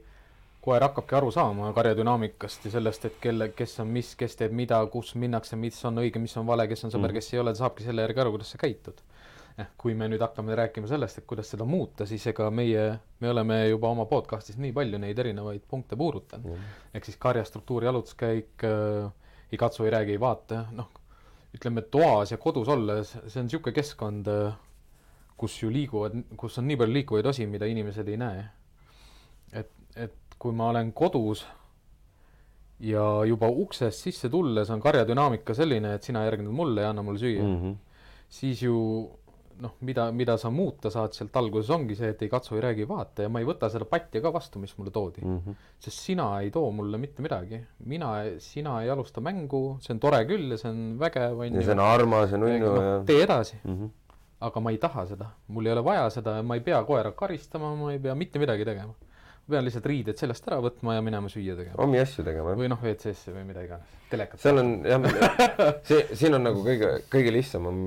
koer hakkabki aru saama karjadünaamikast ja sellest, et kelle, kes on mis, kes teeb mida, kus minnakse, mis on õige, mis on vale, kes on sõber mm., kes ei ole, ta saabki selle järgi aru, kuidas sa käitud. eh, kui me nüüd hakkame rääkima sellest, et kuidas seda muuta, siis ega meie, me oleme juba oma podcast'is nii palju neid erinevaid punkte puudutanud mm.. ehk siis karjastruktuur, jalutuskäik äh,, ei katsu, ei räägi, ei vaata, noh, ütleme toas ja kodus olles, see on niisugune keskkond, äh, kus ju liiguvad, kus on nii palju liikuvaid osi, mida inimesed ei näe. et, et kui ma olen kodus ja juba uksest sisse tulles on karjadünaamika selline, et sina järgned mulle ja anna mulle süüa mm, -hmm. siis ju noh, mida, mida sa muuta saad sealt alguses, ongi see, et ei katsu, ei räägi, vaata ja ma ei võta seda patti ka vastu, mis mulle toodi mm. -hmm. sest sina ei too mulle mitte midagi. mina, sina ei alusta mängu, see on tore küll ja see on vägev, on ju. ja see on armas ja nunnu no, ja tee edasi mm. -hmm. aga ma ei taha seda, mul ei ole vaja seda, ma ei pea koera karistama, ma ei pea mitte midagi tegema pean lihtsalt riided seljast ära võtma ja minema süüa tegema. omi asju tegema, jah. või noh, WC-sse või mida iganes, telekat. seal on jah, *laughs* see, siin on nagu kõige, kõige lihtsam on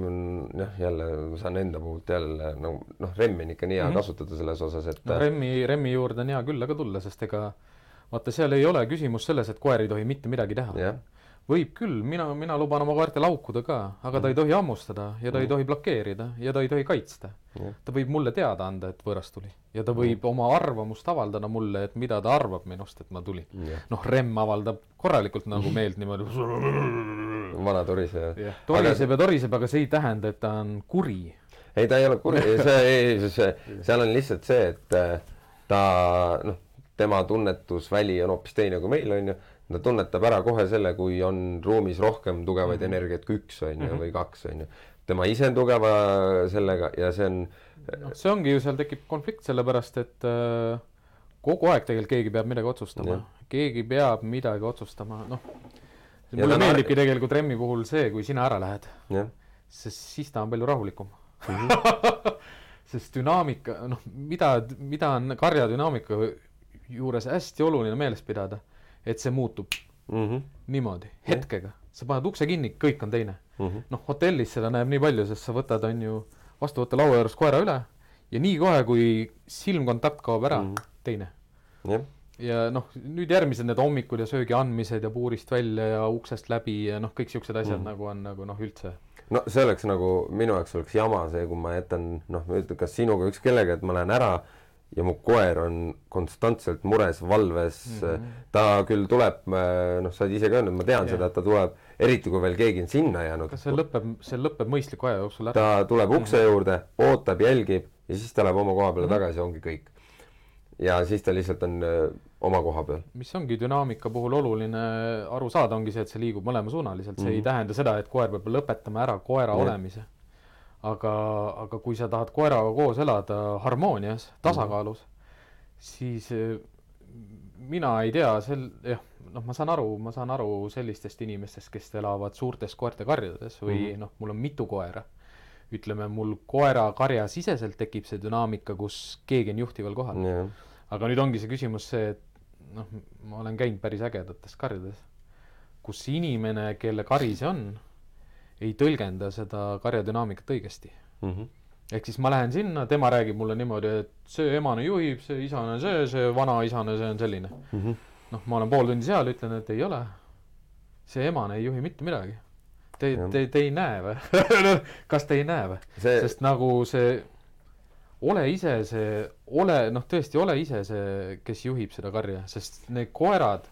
jah, jälle ma saan enda puhult jälle nagu noh, remmi on ikka nii hea mm -hmm. kasutada selles osas, et no remmi, remmi juurde on hea küll aga tulla, sest ega vaata, seal ei ole küsimus selles, et koer ei tohi mitte midagi teha võib küll, mina, mina luban oma koertel haukuda ka, aga ta ei tohi hammustada ja ta ei tohi blokeerida ja ta ei tohi kaitsta. ta võib mulle teada anda, et võõras tuli ja ta võib oma arvamust avaldada mulle, et mida ta arvab minust, et ma tulin. noh, Remm avaldab korralikult nagu *laughs* meelt niimoodi. vana toriseja. toriseb aga... ja toriseb, aga see ei tähenda, et ta on kuri. ei, ta ei ole kuri, *laughs* see, ei, see, seal on lihtsalt see, et äh, ta noh, tema tunnetusväli on hoopis teine kui meil on ju ta tunnetab ära kohe selle, kui on ruumis rohkem tugevaid mm -hmm. energiat kui üks on ju mm -hmm. või kaks on ju. tema ise on tugeva sellega ja see on. noh, see ongi ju, seal tekib konflikt, sellepärast et äh, kogu aeg tegelikult keegi peab midagi otsustama, keegi peab midagi otsustama, noh. mulle meeldibki tegelikult Remmi puhul see, kui sina ära lähed. sest siis ta on palju rahulikum mm. -hmm. *laughs* sest dünaamika, noh, mida, mida on karja dünaamika juures hästi oluline meeles pidada, et see muutub mm -hmm. niimoodi, hetkega. sa paned ukse kinni, kõik on teine mm -hmm. noh, hotellis seda näeb nii palju, sest sa võtad, on ju, vastuvõttelaua juures koera üle ja nii kohe, kui silmkontakt kaob ära mm, -hmm. teine. jah ja noh, nüüd järgmised need hommikud ja söögi andmised ja puurist välja ja uksest läbi ja noh, kõik siuksed asjad mm. nagu on nagu noh, üldse. no see oleks nagu, minu jaoks oleks jama see, kui ma jätan noh, kas sinuga, üks kellega, et ma lähen ära ja mu koer on konstantselt mures, valves mm, -hmm. ta küll tuleb, noh, sa oled ise ka öelnud, ma tean yeah. seda, et ta tuleb, eriti kui veel keegi on sinna jäänud. kas see lõpeb, see lõpeb mõistliku aja jooksul ära? ta tuleb ukse mm -hmm. juurde, ootab, jälgib ja siis ta läheb oma koha peale mm -hmm. tagasi, ongi kõik. ja siis ta lihtsalt on öö, oma koha peal. mis ongi dünaamika puhul oluline aru saada, ongi see, et see liigub mõlemasuunaliselt, see mm -hmm. ei mhm. tähenda seda, et koer peab lõpetama ära koera yeah. olemise aga, aga kui sa tahad koeraga koos elada harmoonias, tasakaalus mm, -hmm. siis eh, mina ei tea, sel, jah, noh, ma saan aru, ma saan aru sellistest inimestest, kes elavad suurtes koertekarjades või mm -hmm. noh, mul on mitu koera. ütleme, mul koerakarja siseselt tekib see dünaamika, kus keegi on juhtival kohal yeah.. aga nüüd ongi see küsimus see, et noh, ma olen käinud päris ägedates karjades, kus inimene, kelle kari see on ei tõlgenda seda karja dünaamikat õigesti mm. -hmm. ehk siis ma lähen sinna, tema räägib mulle niimoodi, et see emane juhib, see isane see, see vanaisane, see on selline mm. -hmm. noh, ma olen pool tundi seal, ütlen, et ei ole. see emane ei juhi mitte midagi. Te, te, te ei näe või *laughs* kas te ei näe või see...? sest nagu see ole ise see, ole noh, tõesti ole ise see, kes juhib seda karja, sest need koerad,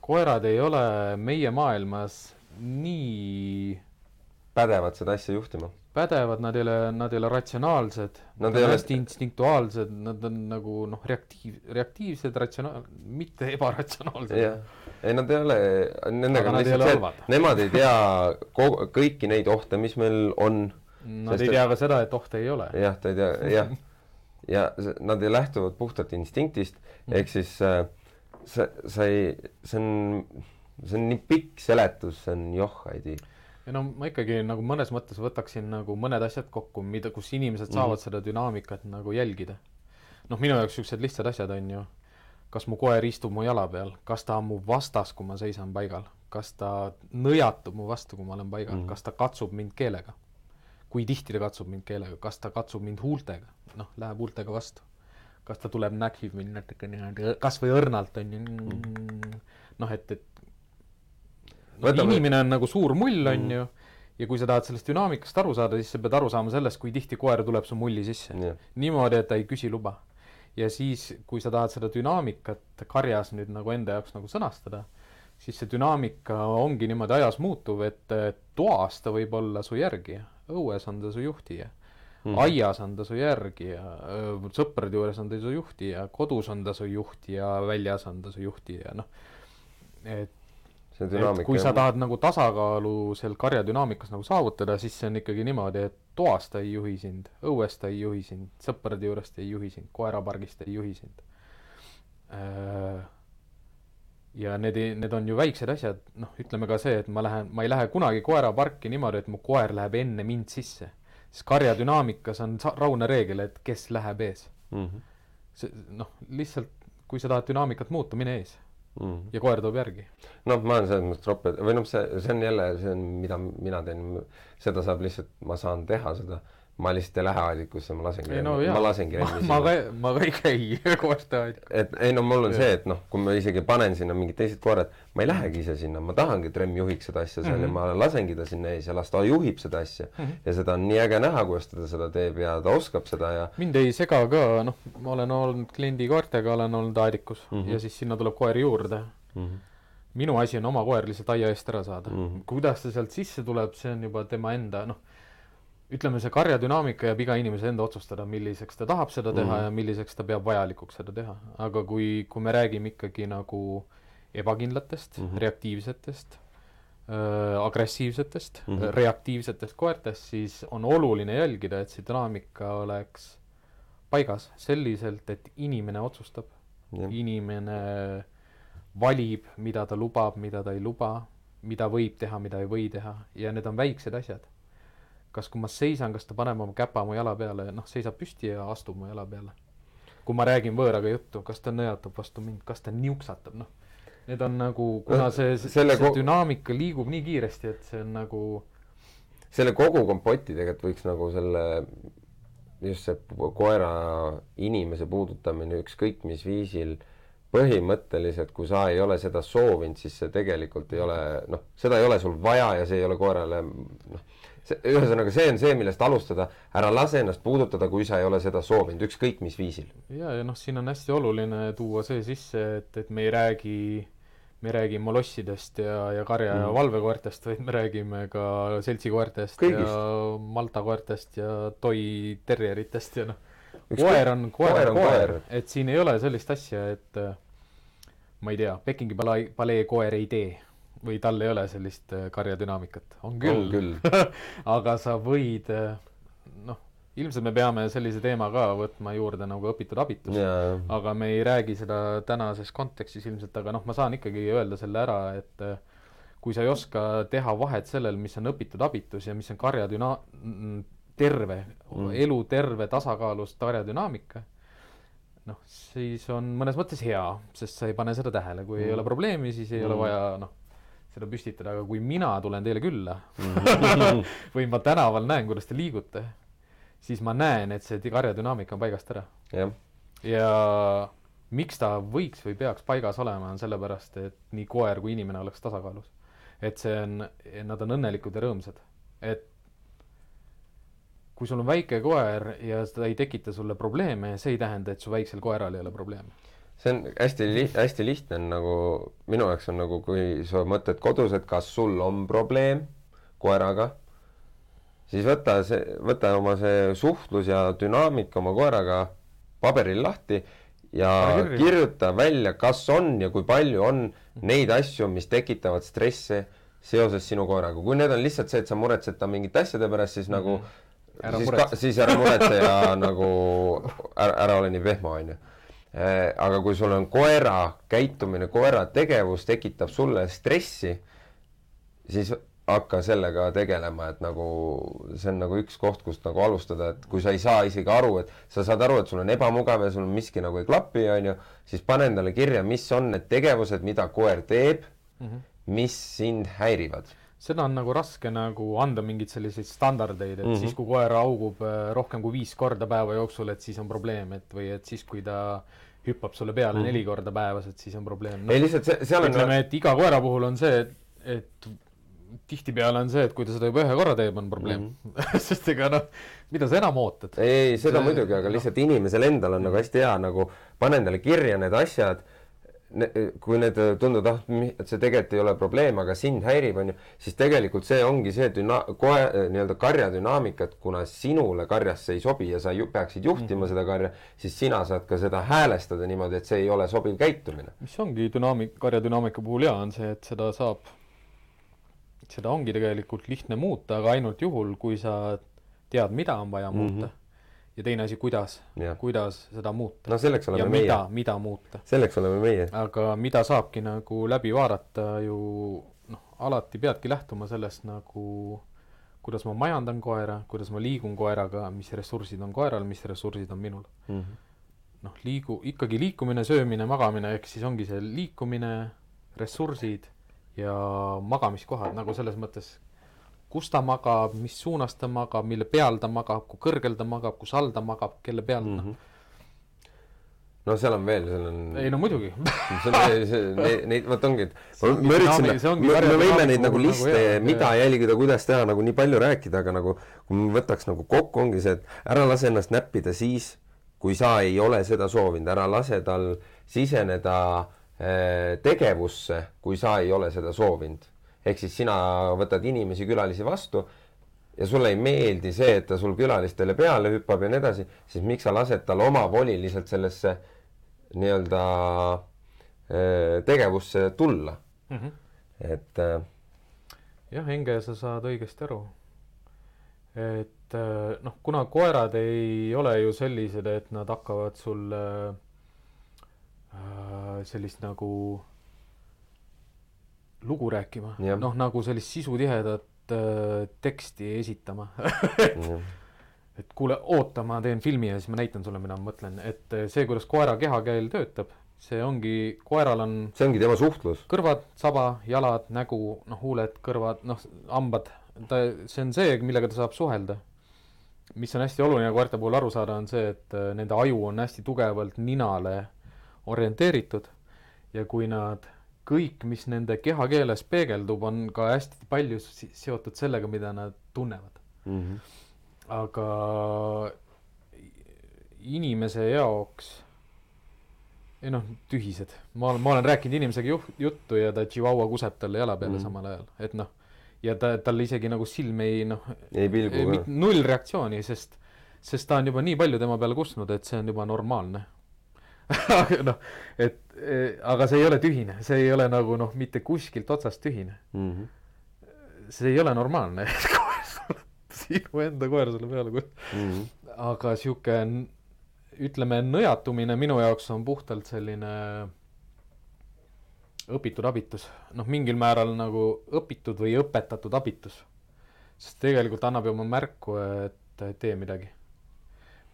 koerad ei ole meie maailmas nii pädevad seda asja juhtima. pädevad, nad ei ole, nad ei ole ratsionaalsed, nad ei ole hästi instinktuaalsed, nad on nagu noh, reaktiiv, reaktiivsed, ratsionaal-, mitte *laughs* ebaratsionaalsed. jah, ei nad ei ole, nendega on lihtsalt see, et nemad ei tea kogu, kõiki neid ohte, mis meil on. Nad ei tea ka seda, et ohte ei ole. jah, ta ei tea, jah. *laughs* ja nad ei lähtuvad puhtalt instinktist mm., ehk siis äh, sa, sa ei, see on, see on nii pikk seletus, see on joh, ei no ma ikkagi nagu mõnes mõttes võtaksin nagu mõned asjad kokku, mida, kus inimesed saavad mm -hmm. seda dünaamikat nagu jälgida. noh, minu jaoks niisugused lihtsad asjad on ju, kas mu koer istub mu jala peal, kas ta on mu vastas, kui ma seisan paigal, kas ta nõjatub mu vastu, kui ma olen paigal? Mm, -hmm. kas ta katsub mind keelega, kui tihti ta katsub mind keelega, kas ta katsub mind huultega, noh, läheb huultega vastu, kas ta tuleb, näkib mind natuke niimoodi, kas või õrnalt on ju, mhm. noh, et, et Võtame... inimene on nagu suur mull, on mm. ju, ja kui sa tahad sellest dünaamikast aru saada, siis sa pead aru saama sellest, kui tihti koer tuleb su mulli sisse yeah.. niimoodi, et ta ei küsi luba. ja siis, kui sa tahad seda dünaamikat karjas nüüd nagu enda jaoks nagu sõnastada, siis see dünaamika ongi niimoodi ajas muutuv, et toas ta võib olla su järgija, õues on ta su juhtija mm. -hmm. aias on ta su järgija, sõprade juures on ta su juhtija, kodus on ta su juhtija, väljas on ta su juhtija, noh, et et kui sa tahad nagu tasakaalu seal karja dünaamikas nagu saavutada, siis see on ikkagi niimoodi, et toas ta ei juhi sind, õues ta ei juhi sind, sõprade juurest ei juhi sind, koerapargist ei juhi sind. Äh, ja need, need on ju väiksed asjad, noh, ütleme ka see, et ma lähen, ma ei lähe kunagi koeraparki niimoodi, et mu koer läheb enne mind sisse. sest karja dünaamikas on raudne reegel, et kes läheb ees mm. -hmm. see, noh, lihtsalt kui sa tahad dünaamikat muuta, mine ees mm.. ja koer tuleb järgi. noh, ma olen selles mõttes roppe, või noh, see, see on jälle, see on, mida mina teen, seda saab lihtsalt, ma saan teha seda ma lihtsalt ei lähe aadikusse, ma lasengi, no, ma lasengi remmi sinna. ma ka, ma ka ei käi *laughs* koerte aadikus. et ei no mul on ja. see, et noh, kui ma isegi panen sinna mingid teised koerad, ma ei lähegi ise sinna, ma tahangi, et remm juhiks seda asja seal mm -hmm. ja mhm. ma lasengi ta sinna ees ja las ta juhib seda asja mm. -hmm. ja seda on nii äge näha, kuidas ta seda teeb ja ta oskab seda ja mind ei sega ka, noh, ma olen olnud kliendi koertega, olen olnud aadikus mm -hmm. ja siis sinna tuleb koer juurde mm. -hmm minu asi on oma koer lihtsalt aia eest ära saada mm. -hmm. kuidas ta sealt sisse tuleb, see on juba tema enda, noh ütleme, see karja dünaamika jääb iga inimese enda otsustada, milliseks ta tahab seda teha mm -hmm. ja milliseks ta peab vajalikuks seda teha. aga kui, kui me räägime ikkagi nagu ebakindlatest mm, -hmm. reaktiivsetest äh,, agressiivsetest mm, -hmm. reaktiivsetest koertest, siis on oluline jälgida, et see dünaamika oleks paigas selliselt, et inimene otsustab yeah., inimene valib, mida ta lubab, mida ta ei luba, mida võib teha, mida ei või teha ja need on väiksed asjad kas kui ma seisan, kas ta paneb oma käpa mu jala peale, noh, seisab püsti ja astub mu jala peale. kui ma räägin võõraga juttu, kas ta nõjatab vastu mind, kas ta niuksatab, noh. Need on nagu, kuna see, see ko... dünaamika liigub nii kiiresti, et see on nagu selle kogu kompoti tegelikult võiks nagu selle just see koera inimese puudutamine ükskõik mis viisil põhimõtteliselt, kui sa ei ole seda soovinud, siis see tegelikult ei ole noh, seda ei ole sul vaja ja see ei ole koerale noh, see ühesõnaga, see on see, millest alustada, ära lase ennast puudutada, kui sa ei ole seda soovinud, ükskõik mis viisil. ja, ja noh, siin on hästi oluline tuua see sisse, et, et me ei räägi, me ei räägi molossidest ja, ja karja mm. ja valvekoertest, vaid me räägime ka seltsikoertest Kõigist. ja malta koertest ja toi terjeritest ja noh, koer on koer, koer koer. et siin ei ole sellist asja, et ma ei tea, Pekingi palee, palee koer ei tee või tal ei ole sellist äh, karjadünaamikat, on küll, on küll. *laughs* aga sa võid äh, noh, ilmselt me peame sellise teema ka võtma juurde nagu õpitud abitus yeah., aga me ei räägi seda tänases kontekstis ilmselt, aga noh, ma saan ikkagi öelda selle ära, et äh, kui sa ei oska teha vahet sellel, mis on õpitud abitus ja mis on karjadüna-, terve mm., elu terve tasakaalus karjadünaamika, noh, siis on mõnes mõttes hea, sest sa ei pane seda tähele, kui mm. ei ole probleemi, siis ei mm. ole vaja noh, seda püstitada, aga kui mina tulen teile külla mm. *laughs* või ma tänaval näen, kuidas te liigute, siis ma näen, et see karjadünaamika on paigast ära. ja miks ta võiks või peaks paigas olema, on sellepärast, et nii koer kui inimene oleks tasakaalus. et see on, nad on õnnelikud ja rõõmsad. et kui sul on väike koer ja ta ei tekita sulle probleeme, see ei tähenda, et su väiksel koeral ei ole probleeme see on hästi li-, hästi lihtne on nagu, minu jaoks on nagu, kui sa mõtled kodus, et kas sul on probleem koeraga, siis võta see, võta oma see suhtlus ja dünaamika oma koeraga paberil lahti ja kirjuta välja, kas on ja kui palju on neid asju, mis tekitavad stressi seoses sinu koeraga. kui need on lihtsalt see, et sa muretsed ta mingite asjade pärast, siis nagu mm -hmm. ära siis, ka, siis ära muretse ja nagu ära, ära ole nii vehma, onju aga kui sul on koera käitumine, koera tegevus tekitab sulle stressi, siis hakka sellega tegelema, et nagu see on nagu üks koht, kust nagu alustada, et kui sa ei saa isegi aru, et sa saad aru, et sul on ebamugav ja sul miski nagu ei klapi, onju, siis pane endale kirja, mis on need tegevused, mida koer teeb mm, -hmm. mis sind häirivad seda on nagu raske nagu anda mingeid selliseid standardeid, et mm -hmm. siis, kui koer augub äh, rohkem kui viis korda päeva jooksul, et siis on probleem, et või et siis, kui ta hüppab sulle peale mm neli korda päevas, et siis on probleem no,. ei lihtsalt see, seal on ütleme, et iga koera puhul on see, et, et tihtipeale on see, et kui ta seda juba ühe korra teeb, on probleem mm. *laughs* sest ega noh, mida sa enam ootad? ei, ei, seda see, muidugi, aga no. lihtsalt inimesel endal on nagu hästi hea nagu pane endale kirja need asjad kui need tunduvad, ah, et see tegelikult ei ole probleem, aga sind häirib, on ju, siis tegelikult see ongi see düna-, kohe nii-öelda karja dünaamika, et kuna sinule karjas see ei sobi ja sa ju peaksid juhtima mm. seda karja, siis sina saad ka seda häälestada niimoodi, et see ei ole sobiv käitumine. mis ongi dünaamik, karja dünaamika puhul hea, on see, et seda saab, seda ongi tegelikult lihtne muuta, aga ainult juhul, kui sa tead, mida on vaja muuta mm. -hmm ja teine asi, kuidas, kuidas seda muuta. no selleks oleme ja meie. mida, mida muuta. selleks oleme meie. aga mida saabki nagu läbi vaadata ju noh, alati peadki lähtuma sellest nagu kuidas ma majandan koera, kuidas ma liigun koeraga, mis ressursid on koeral, mis ressursid on minul mm -hmm.. noh, liigu, ikkagi liikumine, söömine, magamine, ehk siis ongi see liikumine, ressursid ja magamiskohad nagu selles mõttes kus ta magab, mis suunas ta magab, mille peal ta magab, kui kõrgel ta magab, kus all ta magab, kelle peal mm. -hmm no seal on veel, seal on. ei no muidugi *laughs* see on, see, neid, vot ongi, et me üritasime, me, me võime neid nagu liste nagu, mida jälgida, kuidas teha, nagu nii palju rääkida, aga nagu kui me võtaks nagu kokku, ongi see, et ära lase ennast näppida siis, kui sa ei ole seda soovinud, ära lase tal siseneda äh, tegevusse, kui sa ei ole seda soovinud ehk siis sina võtad inimesi, külalisi vastu ja sulle ei meeldi see, et ta sul külalistele peale hüppab ja nii edasi, siis miks sa lased tal omavoliliselt sellesse nii-öelda äh, tegevusse tulla mm. -hmm. et äh, jah, Enge, sa saad õigesti aru. et äh, noh, kuna koerad ei ole ju sellised, et nad hakkavad sulle äh, sellist nagu lugu rääkima, noh nagu sellist sisutihedat äh, teksti esitama. *laughs* Et, kuule, oota, ma teen filmi ja siis ma näitan sulle, mida ma mõtlen, et äh, see, kuidas koera kehakeel töötab, see ongi, koeral on see ongi tema suhtlus. kõrvad, saba, jalad, nägu, noh, huuled, kõrvad, noh, hambad, ta, see on see, millega ta saab suhelda. mis on hästi oluline koerte puhul aru saada, on see, et äh, nende aju on hästi tugevalt ninale orienteeritud. Ja kui nad kõik, mis nende kehakeeles peegeldub, on ka hästi palju seotud sellega, mida nad tunnevad mm. -hmm. aga inimese jaoks, ei noh, tühised, ma olen, ma olen rääkinud inimesega juht, juttu ja ta chihuahua kuseb talle jala peale mm -hmm. samal ajal, et noh, ja ta, tal isegi nagu silm ei noh, null reaktsiooni, sest, sest ta on juba nii palju tema peale kustnud, et see on juba normaalne *laughs* noh, et eh, aga see ei ole tühine, see ei ole nagu noh, mitte kuskilt otsast tühine mm. -hmm. see ei ole normaalne, et *laughs* koer sulle, sinu enda koer sulle peale kus- mm. -hmm. aga sihuke, ütleme, nõjatumine minu jaoks on puhtalt selline õpitud abitus, noh, mingil määral nagu õpitud või õpetatud abitus. sest tegelikult annab ju oma märku, et tee midagi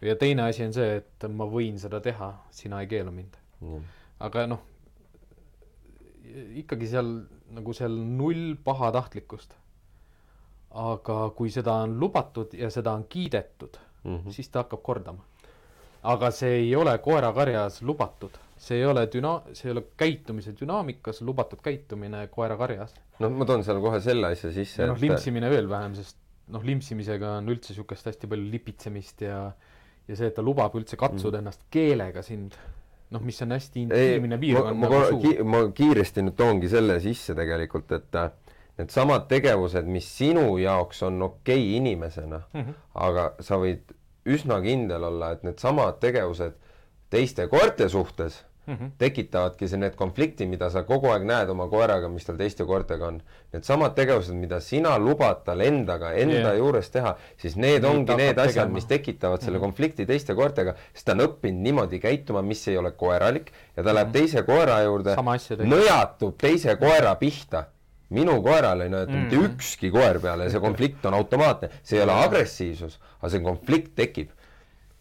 ja teine asi on see, et ma võin seda teha, sina ei keela mind mm.. aga noh, ikkagi seal nagu seal null pahatahtlikkust. aga kui seda on lubatud ja seda on kiidetud mm, -hmm. siis ta hakkab kordama. aga see ei ole koerakarjas lubatud, see ei ole düna-, see ei ole käitumise dünaamikas lubatud käitumine koerakarjas. noh, ma toon seal kohe selle asja sisse. noh, limpsimine veel vähem, sest noh, limpsimisega on üldse niisugust hästi palju lipitsemist ja äh, ja see, et ta lubab üldse katsuda mm. ennast keelega sind, noh, mis on hästi intiimne piirkond ma, nagu ki, ma kiiresti nüüd toongi selle sisse tegelikult, et äh, needsamad tegevused, mis sinu jaoks on okei okay inimesena mm, -hmm. aga sa võid üsna kindel olla, et needsamad tegevused teiste koerte suhtes mm -hmm. tekitavadki see, need konfliktid, mida sa kogu aeg näed oma koeraga, mis tal teiste koertega on. Needsamad tegevused, mida sina lubad tal endaga, enda yeah. juures teha, siis need Nii ongi need asjad, mis tekitavad selle mm -hmm. konflikti teiste koertega, sest ta on õppinud niimoodi käituma, mis ei ole koeralik ja ta mm -hmm. läheb teise koera juurde, nõjatub teise koera pihta minu koeral ei nõjata mm -hmm. mitte ükski koer peale ja see konflikt on automaatne, see ei ole agressiivsus, aga see konflikt tekib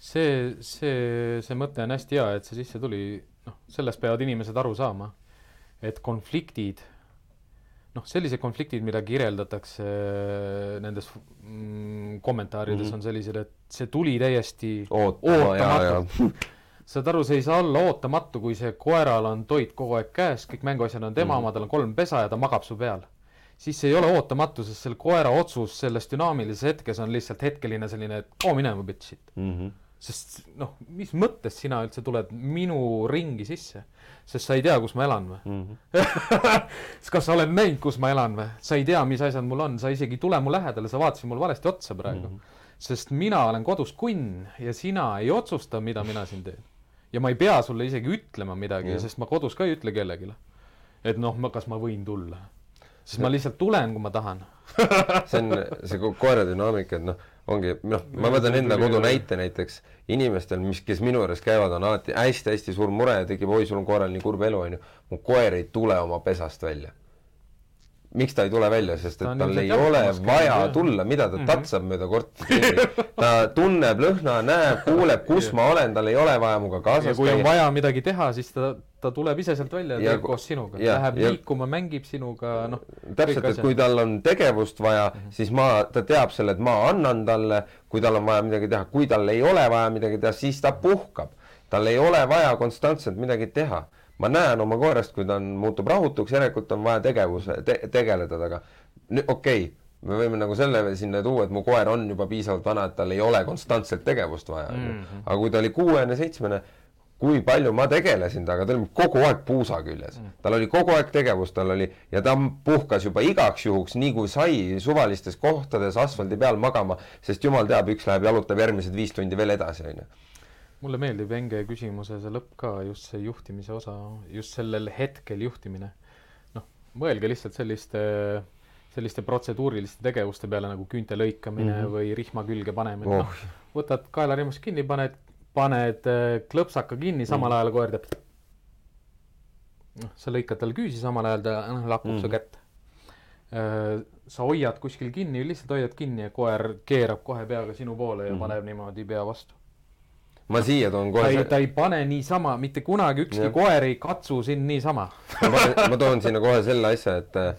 see, see, see mõte on hästi hea, et see sisse tuli, noh, sellest peavad inimesed aru saama, et konfliktid, noh, sellised konfliktid, mida kirjeldatakse äh, nendes mm, kommentaarides mm, -hmm. on sellised, et see tuli täiesti ootamatult. *laughs* saad aru, see ei saa olla ootamatu, kui see koeral on toit kogu aeg käes, kõik mänguasjad on tema mm -hmm. oma, tal on kolm pesa ja ta magab su peal. siis see ei ole ootamatu, sest selle koera otsus selles dünaamilises hetkes on lihtsalt hetkeline selline, et oo minema bitch'id mm. -hmm sest noh, mis mõttes sina üldse tuled minu ringi sisse, sest sa ei tea, kus ma elan või mm? -hmm. *laughs* kas sa oled näinud, kus ma elan või? sa ei tea, mis asjad mul on, sa isegi ei tule mu lähedale, sa vaatasid mul valesti otsa praegu mm. -hmm. sest mina olen kodus kunn ja sina ei otsusta, mida mina siin teen. ja ma ei pea sulle isegi ütlema midagi mm, -hmm. sest ma kodus ka ei ütle kellelegi. et noh, ma, kas ma võin tulla. Sest ma lihtsalt tulen, kui ma tahan *laughs* see on see koera dünaamika, et noh ongi, noh, ma võtan enda kodu näite näiteks, inimestel, mis, kes minu juures käivad, on alati hästi-hästi suur mure ja tekib, oi, sul on koeral nii kurb elu, onju. mu koer ei tule oma pesast välja. Miks ta ei tule välja, sest et ta tal ei ole vaja jah. tulla, mida ta mm -hmm. tatsab mööda korterit *laughs* ta tunneb lõhna, näeb, kuuleb, kus ma olen, tal ei ole vaja minuga kaasas käia. kui on vaja midagi teha, siis ta ta tuleb ise sealt välja ja teeb koos sinuga, läheb ja, liikuma, mängib sinuga, noh. täpselt, et kui tal on tegevust vaja mm, -hmm. siis ma, ta teab selle, et ma annan talle, kui tal on vaja midagi teha, kui tal ei ole vaja midagi teha, siis ta puhkab. tal ei ole vaja konstantselt midagi teha. Ma näen oma koerast, kui ta on, muutub rahutuks, järelikult on vaja tegevuse te,, tegeleda temaga. okei okay, me võime nagu selle sinna tuua, et mu koer on juba piisavalt vana, et tal ei ole konstantselt tegevust vaja mm, -hmm. aga kui ta oli kuuene, seitsmene kui palju ma tegelesin temaga, ta oli kogu aeg puusa küljes mm.. tal oli kogu aeg tegevus, tal oli ja ta puhkas juba igaks juhuks, nii kui sai, suvalistes kohtades asfaldi peal magama, sest jumal teab, üks läheb jalutab järgmised viis tundi veel edasi, onju. Mulle meeldib Enge küsimuse see lõpp ka, just see juhtimise osa, just sellel hetkel juhtimine. noh, mõelge lihtsalt selliste selliste protseduuriliste tegevuste peale nagu küünte lõikamine mm -hmm. või rihma külge panemine oh., noh, võtad kaelarimmust kinni, paned paned äh, klõpsaka kinni, samal mm. ajal koer teeb. noh, sa lõikad talle küüsi, samal ajal ta noh, lakub mm. su kätt. sa hoiad kuskil kinni, lihtsalt hoiad kinni ja koer keerab kohe peaga sinu poole ja mm -hmm. paneb niimoodi pea vastu. Ma siia toon kohe ta ei, ta ei pane niisama, mitte kunagi ükski ja. koer ei katsu sind niisama ma toon sinna kohe selle asja, et äh,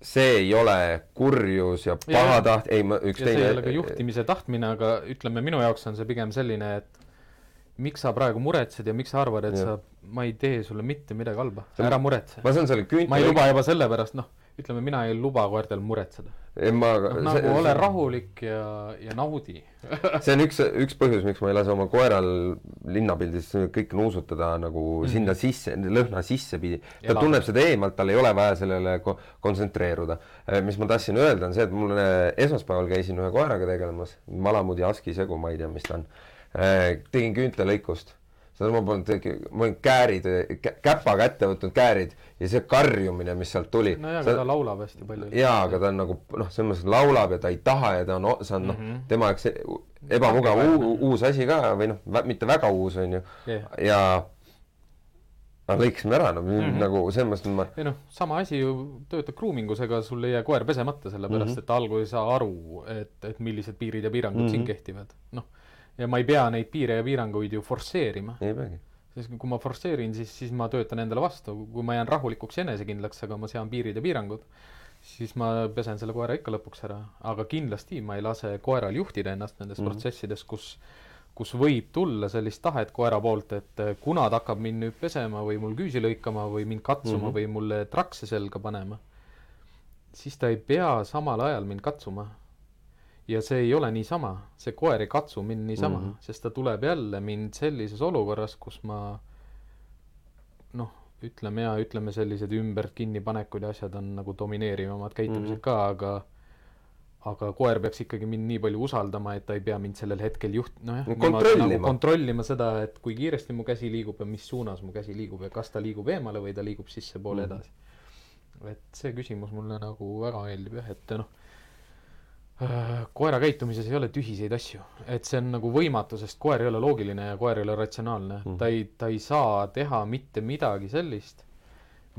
see ei ole kurjus ja pahataht, ei ma üks ja teine. see ei ole ka juhtimise tahtmine, aga ütleme, minu jaoks on see pigem selline, et miks sa praegu muretsed ja miks sa arvad, et ja. sa, ma ei tee sulle mitte midagi halba, ära muretse. ma saan selle küünte. ma ei luba juba sellepärast, noh ütleme, mina ei luba koertel muretseda. Ma, no, nagu see, ole rahulik ja, ja naudi *laughs* see on üks, üks põhjus, miks ma ei lase oma koeral linnapildis kõike nuusutada nagu mm sinna sisse, lõhna sissepidi. ta Elab. tunneb seda eemalt, tal ei ole vaja sellele ko kontsentreeruda. Äh, mis ma tahtsin öelda, on see, et mul esmaspäeval käisin ühe koeraga tegelemas, malamudi aski segu, ma ei tea, mis ta on. Äh, tegin küüntelõikust seda ma polnud, ma olin käärid, käpaga ette võtnud käärid ja see karjumine, mis sealt tuli. nojah, aga ta laulab hästi palju. jaa, aga ta on nagu noh, selles mõttes laulab ja ta ei taha ja ta on, see on noh mm -hmm., tema jaoks ebamugav uus asi ka või noh, mitte väga uus on ju yeah. ja aga lõikasime ära, no mm -hmm. nagu selles mõttes ma. ei noh, sama asi ju töötab grooming us, ega sul ei jää koer pesemata, sellepärast mm -hmm. et algul ei saa aru, et, et millised piirid ja piirangud mm -hmm. siin kehtivad, noh ja ma ei pea neid piire ja piiranguid ju forsseerima. ei peagi. sest kui ma forsseerin, siis, siis ma töötan endale vastu, kui ma jään rahulikuks ja enesekindlaks, aga ma sean piirid ja piirangud, siis ma pesen selle koera ikka lõpuks ära, aga kindlasti ma ei lase koeral juhtida ennast nendes mm -hmm. protsessides, kus kus võib tulla sellist tahet koera poolt, et kuna ta hakkab mind nüüd pesema või mul küüsi lõikama või mind katsuma mm -hmm. või mulle trakse selga panema, siis ta ei pea samal ajal mind katsuma ja see ei ole niisama, see koer ei katsu mind niisama mm, -hmm. sest ta tuleb jälle mind sellises olukorras, kus ma noh, ütleme ja ütleme, sellised ümbert kinnipanekud ja asjad on nagu domineerivamad käitumised mm -hmm. ka, aga aga koer peaks ikkagi mind nii palju usaldama, et ta ei pea mind sellel hetkel juht-, nojah no,, kontrollima. Nagu kontrollima seda, et kui kiiresti mu käsi liigub ja mis suunas mu käsi liigub ja kas ta liigub eemale või ta liigub sissepoole mm -hmm. edasi. et see küsimus mulle nagu väga meeldib jah, et noh Äh, koera käitumises ei ole tühiseid asju, et see on nagu võimatu, sest koer ei ole loogiline ja koer ei ole ratsionaalne mm., ta ei, ta ei saa teha mitte midagi sellist,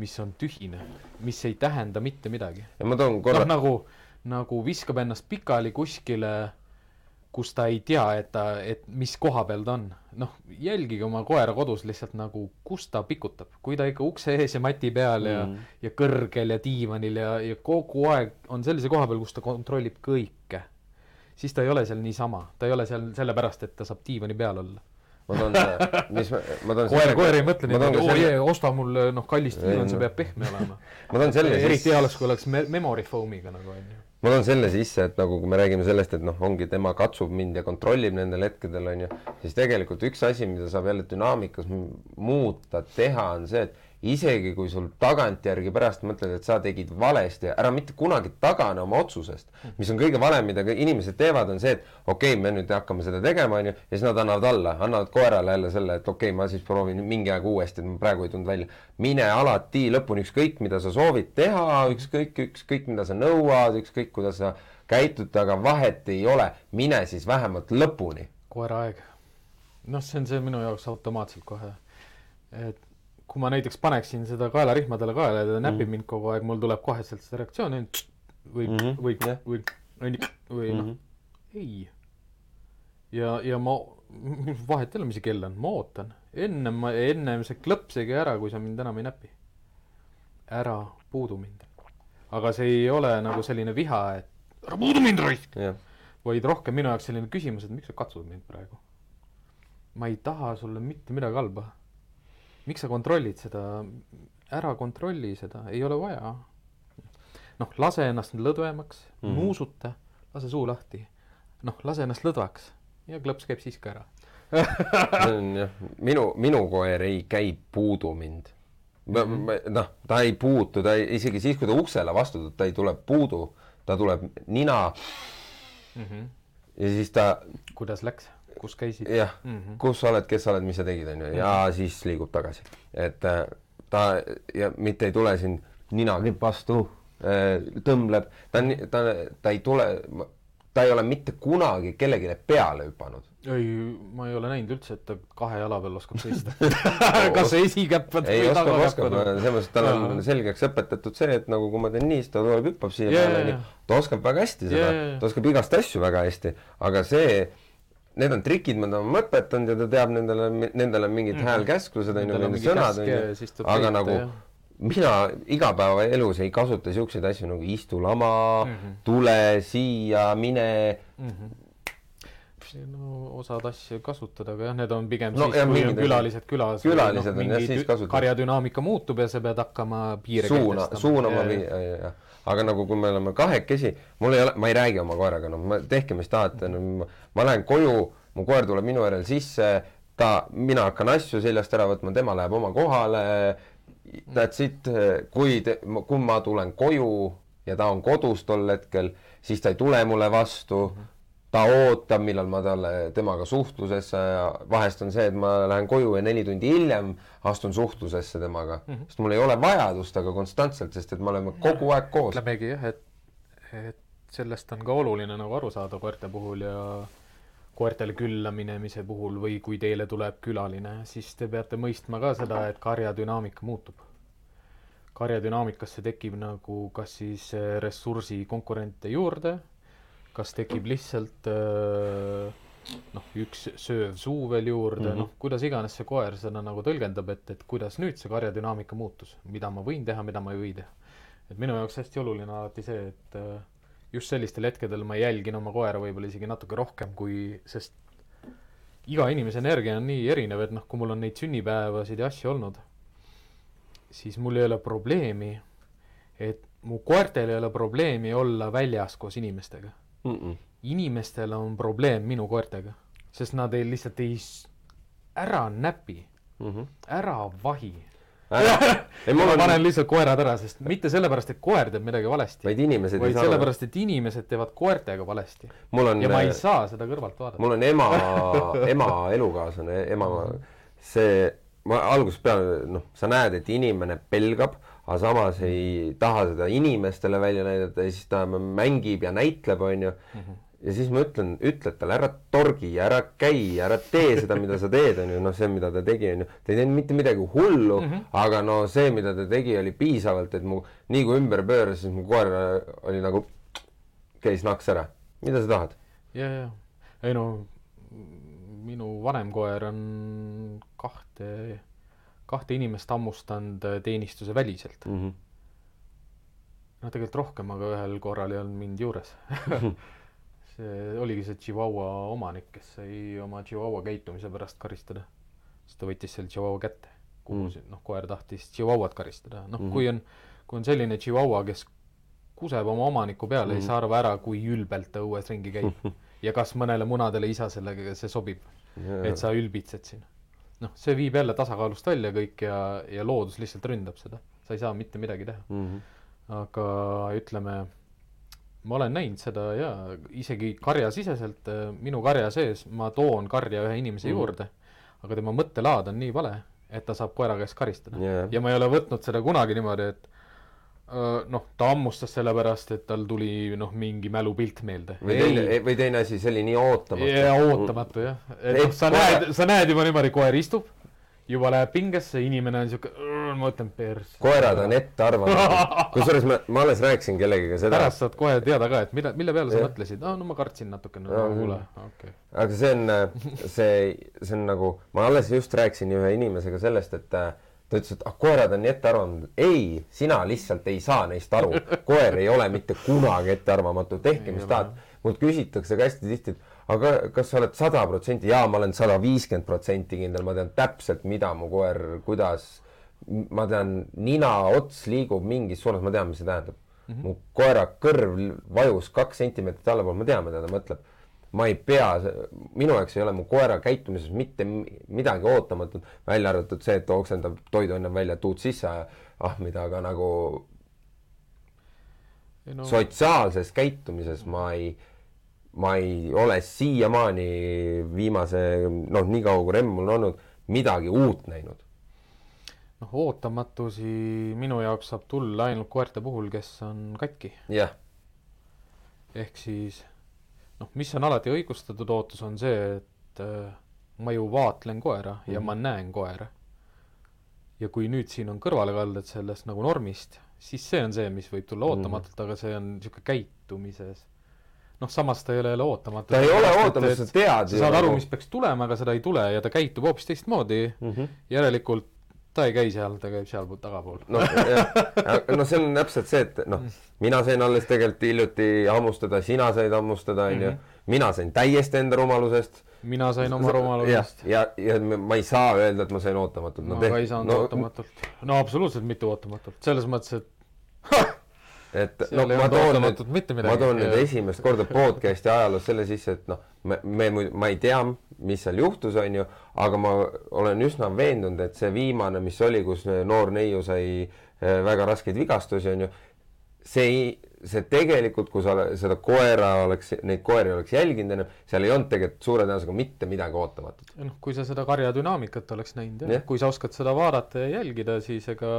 mis on tühine, mis ei tähenda mitte midagi. ja ma toon korra noh, nagu, nagu viskab ennast pikali kuskile kus ta ei tea, et ta, et mis koha peal ta on. noh, jälgige oma koera kodus lihtsalt nagu, kus ta pikutab, kui ta ikka ukse ees ja mati peal ja mm., ja kõrgel ja diivanil ja, ja kogu aeg on sellise koha peal, kus ta kontrollib kõike, siis ta ei ole seal niisama, ta ei ole seal sellepärast, et ta saab diivani peal olla. Ma toon, mis ma, ma toon koer, koer ei mõtle nii, et oo jee, osta mulle noh, kallist diivan, see peab pehme olema. *laughs* ma toon selle eriti hea oleks, kui oleks me memory foam'iga nagu onju ma toon selle sisse, et nagu kui me räägime sellest, et noh, ongi tema katsub mind ja kontrollib nendel hetkedel, on ju, siis tegelikult üks asi, mida saab jälle dünaamikas muuta, teha, on see, et isegi kui sul tagantjärgi pärast mõtled, et sa tegid valesti, ära mitte kunagi tagane oma otsusest. mis on kõige valem, mida inimesed teevad, on see, et okei okay,, me nüüd hakkame seda tegema, onju, ja siis nad annavad alla, annavad koerale jälle selle, et okei okay,, ma siis proovin mingi aeg uuesti, et ma praegu ei tulnud välja. mine alati lõpuni, ükskõik, mida sa soovid teha, ükskõik, ükskõik, mida sa nõuad, ükskõik, kuidas sa käitud, aga vahet ei ole, mine siis vähemalt lõpuni. koera aeg. noh, see on see minu jaoks automaatselt kohe, et kui ma näiteks paneksin seda kaelarihmadele kaela ja ta näpib mm. mind kogu aeg, mul tuleb koheselt see reaktsioon või mm, -hmm. või, või, või, või noh mm -hmm., ei. ja, ja ma, vahet ei ole, mis see kell on, ma ootan. enne ma, ennem see klõpsige ära, kui sa mind enam ei näpi. ära puudu mind. aga see ei ole nagu selline viha, et ära puudu mind raisk yeah.. vaid rohkem minu jaoks selline küsimus, et miks sa katsud mind praegu. ma ei taha sulle mitte midagi halba miks sa kontrollid seda, ära kontrolli seda, ei ole vaja. noh, lase ennast lõdvemaks mm, -hmm. nuusuta, lase suu lahti. noh, lase ennast lõdvaks ja klõps käib siis ka ära see on *laughs* jah, minu, minu koer ei käi puudu mind. -hmm. noh, ta ei puutu, ta ei, isegi siis, kui ta uksele vastu tuleb, ta ei tule puudu, ta tuleb nina mm. -hmm. ja siis ta. kuidas läks? Kus käisid? jah mm -hmm., kus sa oled, kes sa oled, mis sa tegid, onju, ja mm -hmm. siis liigub tagasi. et äh, ta ja mitte ei tule siin ninakipp vastu, äh, tõmbleb, ta on, ta, ta ei tule, ta ei ole mitte kunagi kellelegi peale hüpanud, ei, ma ei ole näinud üldse, et ta kahe jala peal oskab seista. *laughs* *laughs* kas esikäppad ei või oska, oskab, selles mõttes, tal on selgeks õpetatud see, et nagu kui ma teen nii, siis ta tuleb, hüppab siia Jaa, peale nii ta oskab väga hästi seda jaa, jaa. ta oskab igast asju väga hästi, aga see, need on trikid, mida ma olen õpetanud ja ta teab nendele, nendele mingid Mhm. häälkäsklused on ju, mingid mingi sõnad on ja ju, aga nagu jah. mina igapäevaelus ei kasuta siukseid asju nagu istu lama mm. -hmm. tule siia, mine. no osad asju kasutada, aga jah, need on pigem No siis ja, kui on külalised külas. külalised on jah, siis kasutad. karjadünaamika muutub ja sa pead hakkama piire suuna, suunama või, jah. Aga nagu, kui me oleme kahekesi, mul ei ole, ma ei räägi oma koeraga, noh, ma, tehke mis tahate, no ma, lähen koju, mu koer tuleb minu järel sisse, ta, mina hakkan asju seljast ära võtma, tema läheb oma kohale. That's it, kui kui ma tulen koju ja ta on kodus tol hetkel, siis ta ei tule mulle vastu ta ootab, millal ma talle, temaga suhtlusesse, vahest on see, et ma lähen koju ja neli tundi hiljem astun suhtlusesse temaga mm, -hmm. sest mul ei ole vajadust temaga konstantselt, sest et me oleme kogu aeg koos. ütlemegi jah, et, et sellest on ka oluline nagu aru saada koerte puhul ja koertele külla minemise puhul või kui teile tuleb külaline, siis te peate mõistma ka seda, et karjadünaamika muutub. karjadünaamikasse tekib nagu kas siis äh, ressursi konkurente juurde, kas tekib lihtsalt äh, noh, üks sööv suu veel juurde mm. -hmm. noh, kuidas iganes see koer seda nagu tõlgendab, et, et kuidas nüüd see karjadünaamika muutus, mida ma võin teha, mida ma ei või teha. et minu jaoks hästi oluline alati see, et äh, just sellistel hetkedel ma jälgin oma koera võib-olla isegi natuke rohkem kui, sest iga inimese energia on nii erinev, et noh, kui mul on neid sünnipäevasid ja asju olnud, siis mul ei ole probleemi, et mu koertel ei ole probleemi olla väljas koos inimestega. Mm -mm. inimestel on probleem minu koertega, sest nad ei, lihtsalt ei, ära näpi, Mm -hmm. ära vahi. ei, *laughs* ma on, panen lihtsalt koerad ära, sest mitte sellepärast, et koer teeb midagi valesti, vaid inimesed vaid sellepärast, et inimesed teevad koertega valesti. on ja ma ei saa seda kõrvalt vaadata. mul on ema, *laughs* ema elukaaslane, ema, see, ma algusest peale, noh, sa näed, et inimene pelgab, aga samas ei taha seda inimestele välja näidata ja siis ta mängib ja näitleb, onju. ja siis ma ütlen, ütled talle ära torgi, ära käi, ära tee seda, mida sa teed, onju, noh, see, mida ta tegi, onju. ta ei teinud mitte midagi hullu mm, -hmm. aga no see, mida ta tegi, oli piisavalt, et mu, nii kui ümber pööras, siis mu koer oli nagu, käis naks ära. mida sa tahad? ja, ja, ei no minu vanem koer on kahte, kahte inimest hammustanud äh, teenistuse väliselt. Mm -hmm. no tegelikult rohkem, aga ühel korral ei olnud mind juures. *laughs* see oligi see Chihuahua omanik, kes sai oma Chihuahua käitumise pärast karistada. sest ta võttis selle Chihuahua kätte, kuhu Mm. mm. noh, koer tahtis Chihuahuat karistada, noh mm Mhm. -hmm. kui on, kui on selline Chihuahua, kes kuseb oma omaniku peale mm, -hmm. ei Mhm. saa arva ära, kui ülbelt ta õues ringi käib *laughs* ja kas mõnele munadele isa sellega see sobib, et sa ülbitsed siin. noh, see viib jälle tasakaalust välja kõik ja, ja loodus lihtsalt ründab seda, sa ei saa mitte midagi teha. mm. -hmm. aga ütleme, ma olen näinud seda ja isegi karjasiseselt, minu karja sees ma toon karja ühe inimese mm. juurde, aga tema mõttelaad on nii vale, et ta saab koera käest karistada Jaa. ja ma ei ole võtnud seda kunagi niimoodi, et noh, ta hammustas sellepärast, et tal tuli noh, mingi mälupilt meelde. või teine, või teine asi, see oli nii ootamatu. ja ootamatu jah, et Ei, noh, sa koera- näed, sa näed juba niimoodi, koer istub, juba läheb pingesse, inimene on siuke, ma mõtlen persse. koerad on ettearvamatud. *laughs* kusjuures ma, ma alles rääkisin kellegagi seda, pärast saad kohe teada ka, et mida, mille peale sa Jah. mõtlesid, aa no ma kartsin natukene, Jaa, no kuule okei. aga see on, see, see on nagu, ma alles just rääkisin ühe inimesega sellest, et äh, ta ütles, et ah, koerad on nii ettearvamatud. ei, sina lihtsalt ei saa neist aru. koer ei ole mitte kunagi ettearvamatu, tehke mis tahad. mult küsitakse ka hästi tihti, et aga kas sa oled sada protsenti, jaa, ma olen sada viiskümmend protsenti kindel, ma tean täpselt, mida mu koer, kuidas, ma tean, nina ots liigub mingis suunas, ma tean, mis see tähendab mm. -hmm. mu koera kõrv vajus kaks sentimeetrit allapoole, ma tean, mida ta mõtleb ma ei pea, minu jaoks ei ole mu koera käitumises mitte mi- midagi ootamatut, välja arvatud see, et ta oksendab toidu enne välja, tuud sisse ahmida, aga nagu ei no sotsiaalses käitumises ma ei, ma ei ole siiamaani viimase noh, nii kaua kui Remm on olnud, midagi uut näinud. noh, ootamatusi minu jaoks saab tulla ainult koerte puhul, kes on katki. jah, ehk siis noh, mis on alati õigustatud ootus, on see, et äh, ma ju vaatlen koera ja Mhm. ma näen koera. ja kui nüüd siin on kõrvalekalded sellest nagu normist, siis see on see, mis võib tulla Mhm. ootamatult mm, -hmm. aga see on niisugune käitumises. noh, samas ta ei ole jälle ootamatu. ta ei ole ootamatu, sa tead sa saad aru, mis peaks tulema, aga seda ei tule ja ta käitub hoopis teistmoodi mm. -hmm. järelikult ta ei käi seal, ta käib sealpool tagapool. noh, no see on täpselt see, et noh, mina sain alles tegelikult hiljuti hammustada, sina said hammustada, onju. Mhm. mina sain täiesti enda rumalusest. mina sain oma rumalusest. ja, ja, ja ma ei saa öelda, et ma sain ootamatult ma no, ka ei saanud no, ootamatult. no absoluutselt mitte ootamatult, selles mõttes, et *laughs* et Seal no ma toon nüüd, ma toon nüüd esimest korda podcast'i ajaloos selle sisse, et noh, me, me, ma ei tea, mis seal juhtus, onju, aga ma olen üsna veendunud, et see viimane, mis oli, kus noor neiu sai eh, väga raskeid vigastusi, onju, see ei, see tegelikult, kui sa seda koera oleks, neid koeri oleks jälginud ennem, seal ei olnud tegelikult suure tõenäosusega mitte midagi ootamatut. noh, kui sa seda karja dünaamikat oleks näinud jah, kui sa oskad seda vaadata ja jälgida, siis ega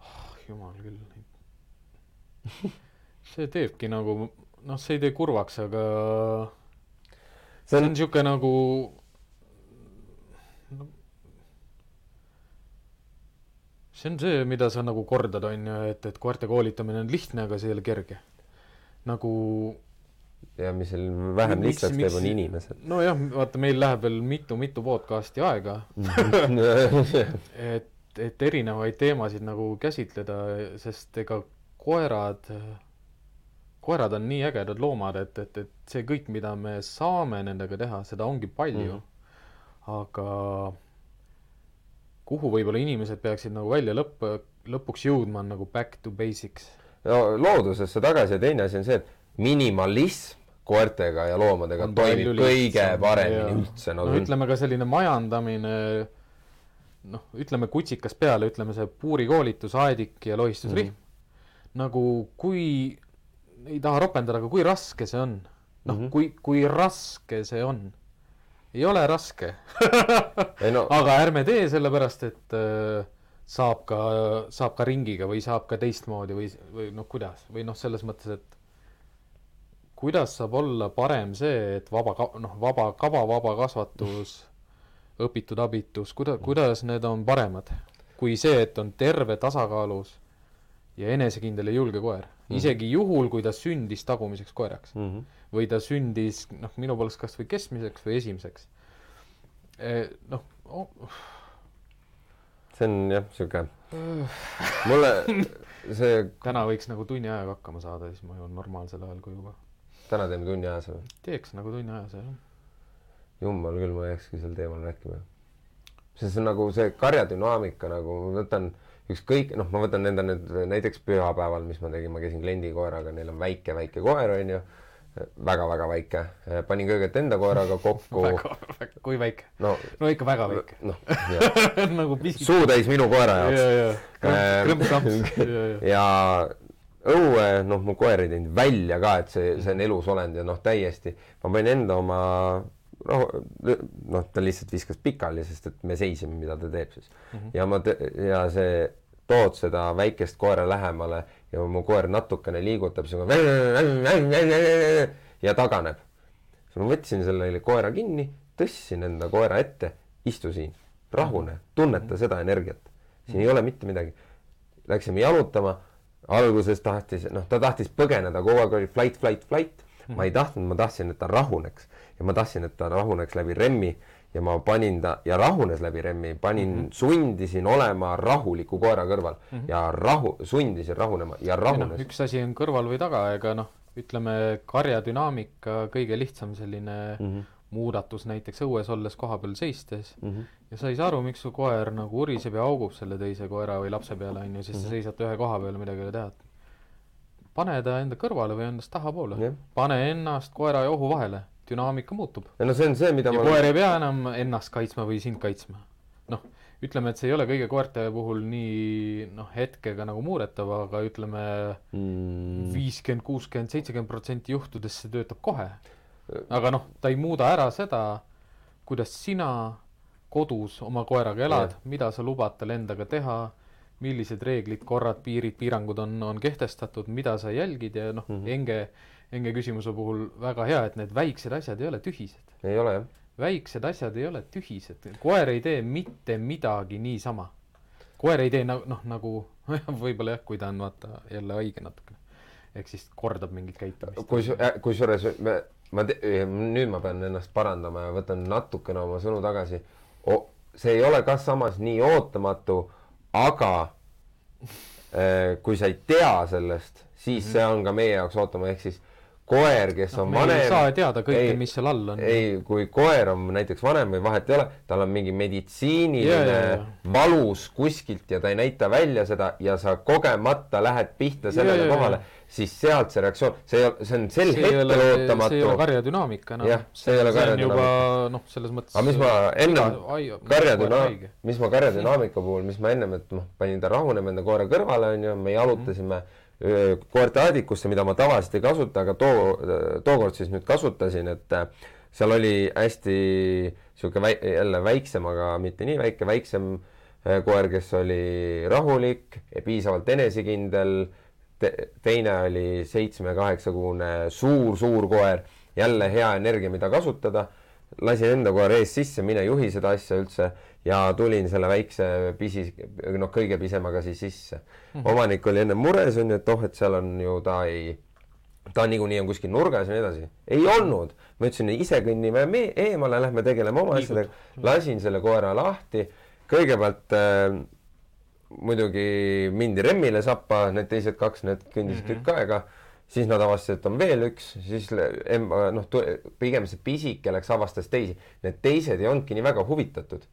oh, jumal küll. *laughs* see teebki nagu, noh, see ei tee kurvaks, aga see on niisugune nagu no, see on see, mida sa nagu kordad, on ju, et, et koerte koolitamine on lihtne, aga see ei ole kerge. nagu ja mis seal vähem Miks- lihtsaks teeb, miks- on inimesed. nojah, vaata, meil läheb veel mitu-mitu podcast'i aega, *laughs* *laughs* et, et erinevaid teemasid nagu käsitleda, sest ega koerad, koerad on nii ägedad loomad, et, et, et see kõik, mida me saame nendega teha, seda ongi palju mm.. aga kuhu võib-olla inimesed peaksid nagu välja lõpp, lõpuks jõudma, on nagu back to basics. no loodusesse tagasi ja teine asi on see, et minimalism koertega ja loomadega On toimib kõige paremini üldse no nagu ütleme ka selline majandamine, noh, ütleme kutsikas peale, ütleme see puurikoolitus, aedik ja lohistusrihm mm. -hmm. Nagu kui, ei taha ropendada, aga kui raske see on? noh mm. -hmm. kui, kui raske see on? ei ole raske *laughs* no aga ärme tee sellepärast, et äh, saab ka, saab ka ringiga või saab ka teistmoodi või, või noh, kuidas või noh, selles mõttes, et kuidas saab olla parem see, et vaba noh, vaba kaba, vaba kasvatus, õpitud abitus, kuida-, kuidas need on paremad kui see, et on terve, tasakaalus ja enesekindel ja julge koer mm.. isegi juhul, kui ta sündis tagumiseks koeraks mm -hmm. või ta sündis noh, minu poolest kas või keskmiseks või esimeseks. noh oh,, see on jah, sihuke mulle *laughs* see, täna võiks nagu tunni ajaga hakkama saada, siis ma jõuan normaalsel ajal koju ka. täna teeme tunni ajas või? teeks nagu tunni ajas jah. jummal küll, ma ei jakski sel teemal rääkima. sest see on nagu see karjadünaamika nagu ma võtan ükskõik, noh, ma võtan enda nüüd näiteks pühapäeval, mis ma tegin, ma käisin kliendi koeraga, neil on väike-väike koer, onju. väga-väga väike, panin kõigepealt enda koeraga kokku. *laughs* kui väike? no, no ikka väga väike. noh, *laughs* nagu pisik. suutäis minu koera ja, jaoks. ja, Ähm, krõmpsamps, ja õue, noh, mu koer ei teinud välja ka, et see, see on elus olend ja noh, täiesti. ma panin enda oma, noh, noh, ta lihtsalt viskas pikali, sest et me seisime, mida ta teeb siis mm. -hmm. ja ma, ja see, tood seda väikest koera lähemale ja mu koer natukene liigutab, siis ja taganeb. siis ma võtsin selle koera kinni, tõstsin enda koera ette, istu siin, rahune, tunneta seda energiat. siin ei ole mitte midagi. Läksime jalutama, alguses tahtis, noh, ta tahtis põgeneda, kogu aeg oli flight, flight, flight. ma ei tahtnud, ma tahtsin, et ta rahuneks ja ma tahtsin, et ta rahuneks läbi remmi ja ma panin ta ja rahunes läbi remmi, panin mm, -hmm. sundisin olema rahuliku koera kõrval mm -hmm. ja rahu, sundisin rahunema ja noh, rahunes. üks asi on kõrval või taga, ega noh, ütleme karja dünaamika kõige lihtsam selline mm Mhm. -hmm. muudatus näiteks õues olles kohapeal seistes Mm -hmm. ja sa ei saa aru, miks su koer nagu uriseb ja augub selle teise koera või lapse peale, onju, siis Mhm. sa seisad ühe koha peal, midagi ei ole teha. pane ta enda kõrvale või endast tahapoole Jah.. pane ennast koera ja ohu vahele, dünaamika muutub. no see on see, mida ja ma koer ei pea enam ennast kaitsma või sind kaitsma. noh, ütleme, et see ei ole kõige koerte puhul nii noh, hetkega nagu muudetav, aga ütleme mm, viiskümmend, kuuskümmend, seitsekümmend protsenti juhtudes see töötab kohe. aga noh, ta ei muuda ära seda, kuidas sina kodus oma koeraga elad mida sa lubad tal endaga teha, millised reeglid, korrad, piirid, piirangud on, on kehtestatud, mida sa jälgid ja noh mm -hmm. enge, enge küsimuse puhul väga hea, et need väiksed asjad ei ole tühised. ei ole jah. väiksed asjad ei ole tühised, koer ei tee mitte midagi niisama. koer ei tee nagu noh, nagu *laughs* võib-olla jah, kui ta on vaata jälle haige natukene. ehk siis kordab mingit käitumist. kus, kusjuures me, ma te-, nüüd ma pean ennast parandama ja võtan natukene oma sõnu tagasi see ei ole ka samas nii ootamatu aga äh, kui sa ei tea sellest, siis mm -hmm. see on ka meie jaoks ootama, ehk siis koer, kes no, on vanem. ei saa teada kõike, mis seal all on. ei, kui koer on näiteks vanem või vahet ei ole, tal on mingi meditsiiniline yeah, yeah, yeah. valus kuskilt ja ta ei näita välja seda ja sa kogemata lähed pihta sellele yeah, kohale siis sealt see reaktsioon, see see on sel see hetkel ole, ootamatu. see ei ole karjadünaamika enam. jah, see ei ole karjadünaamika. noh, selles mõttes. aga mis ma ennem, karjadünaamika, mis ma karjadünaamika puhul, mis ma ennem, et noh, panin ta rahunema enda koera kõrvale, onju, me jalutasime mm -hmm. Koerte aadikusse, mida ma tavaliselt ei kasuta, aga too, tookord siis nüüd kasutasin, et äh, seal oli hästi sihuke väi-, jälle väiksem, aga mitte nii väike, väiksem äh, koer, kes oli rahulik, piisavalt enesekindel te, teine oli seitsme-kaheksakuune suur-suur koer, jälle hea energia, mida kasutada. lasin enda koera ees sisse, mine juhi seda asja üldse ja tulin selle väikse pisi, noh, kõige pisemaga siis sisse mm. -hmm. omanik oli enne mures, onju, et oh, et seal on ju ta ei, ta niikuinii on kuskil nurgas ja nii edasi. ei olnud, ma ütlesin, ise kõnnime me eemale, lähme tegeleme oma asjadega. lasin selle koera lahti, kõigepealt äh, muidugi mindi remmile sappa, need teised kaks, need kõndisid mm -hmm. tükk aega, siis nad avastasid, et on veel üks, siis noh, pigem see pisike läks, avastas teisi, need teised ei olnudki nii väga huvitatud.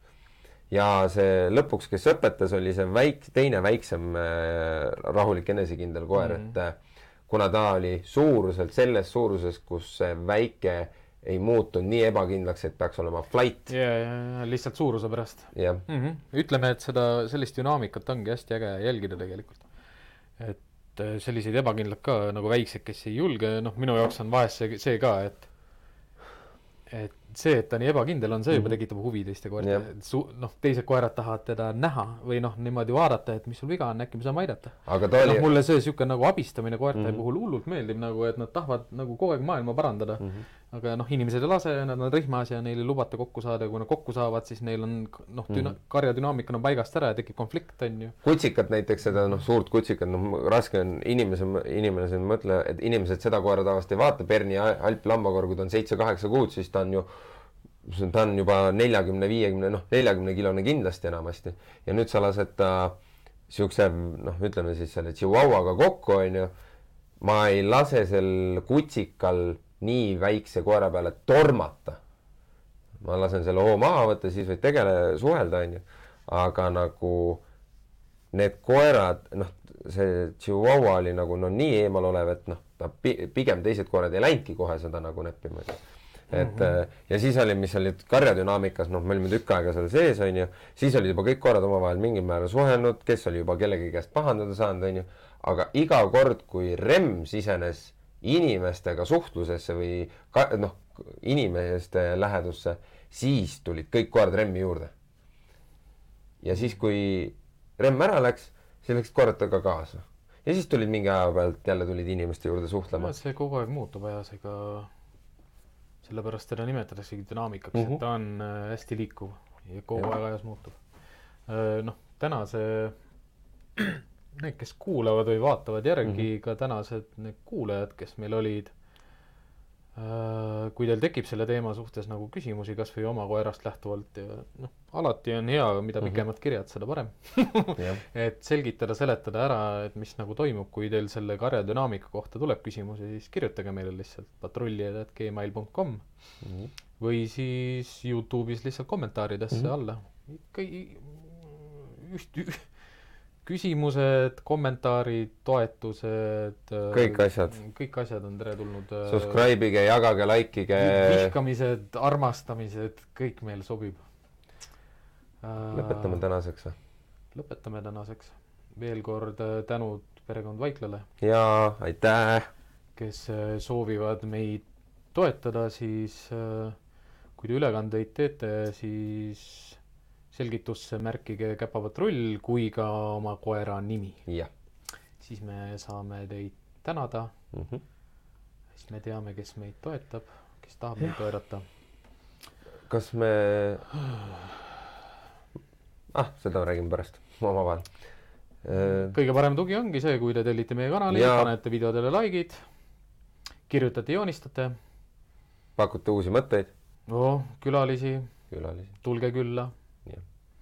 Ja see lõpuks, kes õpetas, oli see väik-, teine väiksem äh, rahulik enesekindel koer mm, -hmm. et äh, kuna ta oli suuruselt selles suuruses, kus see väike ei muutunud nii ebakindlaks, et peaks olema flight. ja, ja, ja lihtsalt suuruse pärast. jah mm -hmm.. ütleme, et seda, sellist dünaamikat ongi hästi äge jälgida tegelikult. et äh, selliseid ebakindlad ka nagu väiksed, kes ei julge, noh, minu jaoks on vahest see, see ka, et et see, et ta nii ebakindel on, see juba mhm. tekitab huvi teiste koerte, su-, noh, teised koerad tahavad teda näha või noh, niimoodi vaadata, et mis sul viga on, äkki me saame aidata. oli no, mulle see niisugune nagu abistamine koerte mm -hmm. puhul hullult meeldib nagu, et nad tahavad nagu kogu aeg maailma parandada mm. -hmm aga noh, inimesed ei lase, nad on rihmas ja neil ei lubata kokku saada ja kui nad kokku saavad, siis neil on noh, düna- mm., karjadünaamika on paigast ära ja tekib konflikt, on ju. kutsikat näiteks, seda noh, suurt kutsikat, noh, raske on inimese, inimesel mõtle, et inimesed seda koera tavaliselt ei vaata, Berni alp lambakoer, kui ta on seitse-kaheksa kuud, siis ta on ju ta on juba neljakümne, viiekümne, noh, neljakümne kilone kindlasti enamasti. ja nüüd sa lased ta siukse noh, ütleme siis selle Chihuahuaga kokku, onju. ma ei lase sel kutsikal nii väikse koera peale tormata. ma lasen selle hoo maha võtta, siis võid tegele-, suhelda, onju. aga nagu need koerad, noh, see Chihuahua oli nagu no nii eemal olev, et noh, ta pi-, pigem teised koerad ei läinudki kohe seda nagu näppima, onju et mm -hmm. ja siis oli, mis olid karjadünaamikas, noh, me olime tükk aega seal sees, onju, siis olid juba kõik korrad omavahel mingil määral suhelnud, kes oli juba kellegi käest pahandada saanud, onju, aga iga kord, kui remm sisenes inimestega suhtlusesse või ka noh, inimeste lähedusse, siis tulid kõik koerad remmi juurde. ja siis, kui remm ära läks, siis läksid koerad temaga kaasa. ja siis tulid mingi aja pealt jälle tulid inimeste juurde suhtlema. see kogu aeg muutub ajas, ega sellepärast teda nimetataksegi dünaamikaks mm, -hmm. et ta on äh, hästi liikuv ja kogu aeg ajas muutub. Äh, noh, täna see *clears throat* need, kes kuulavad või vaatavad järgi mm, -hmm. ka tänased need kuulajad, kes meil olid kui teil tekib selle teema suhtes nagu küsimusi kas või oma koerast lähtuvalt ja noh, alati on hea, mida mhm. pikemad kirjad, seda parem *laughs* et selgitada, seletada ära, et mis nagu toimub, kui teil selle karja dünaamika kohta tuleb küsimusi, siis kirjutage meile lihtsalt patrullijad.gmail.com mm -hmm. või siis Youtube'is lihtsalt kommentaaridesse mm -hmm. alla. ikka üht, üht küsimused, kommentaarid, toetused. kõik asjad. kõik asjad on teretulnud. Subscribe ige, jagage, like ige. vihkamised, armastamised, kõik meile sobib. lõpetame tänaseks või? lõpetame tänaseks. veel kord äh, tänud perekond Vaiklale. jaa, aitäh. kes äh, soovivad meid toetada, siis äh, kui te ülekandeid teete, siis selgitusse märkige käpapatrull kui ka oma koera nimi. jah siis me saame teid tänada mm. -hmm. siis me teame, kes meid toetab, kes tahab meid toetada. kas me ah, seda räägime pärast omavahel. kõige parem tugi ongi see, kui te tellite meie kanali, panete videodele likeid, kirjutate, joonistate. pakute uusi mõtteid. no külalisi. külalisi. tulge külla.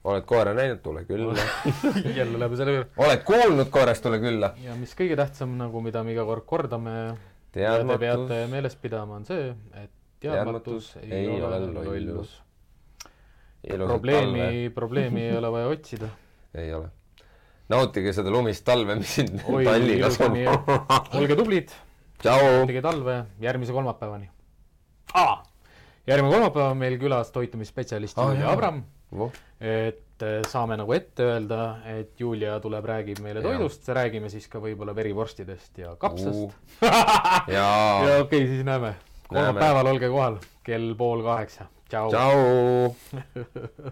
Oled koera näinud, tule külla *laughs* jälle läheme selle juurde. oled kuulnud koerast, tule külla. ja mis kõige tähtsam, nagu mida me iga kord kordame. teadmatus. Te peate meeles pidama, on see, et teadmatus, teadmatus ei, ei ole lollus probleemi, *laughs* probleemi ei ole vaja otsida. ei ole. nautige seda lumist talve, mis siin *laughs* Tallinnas on. olge tublid. nautige talve järgmise kolmapäevani ah!. järgmine kolmapäev on meil külas toitumisspetsialist ah, Julia Abram. Et äh, saame nagu ette öelda, et Julia tuleb, räägib meile toidust, räägime siis ka võib-olla verivorstidest ja kapsast uh. *laughs* ja, ja okei okay,, siis näeme. kolmapäeval olge kohal kell pool kaheksa. tšau. tšau *laughs*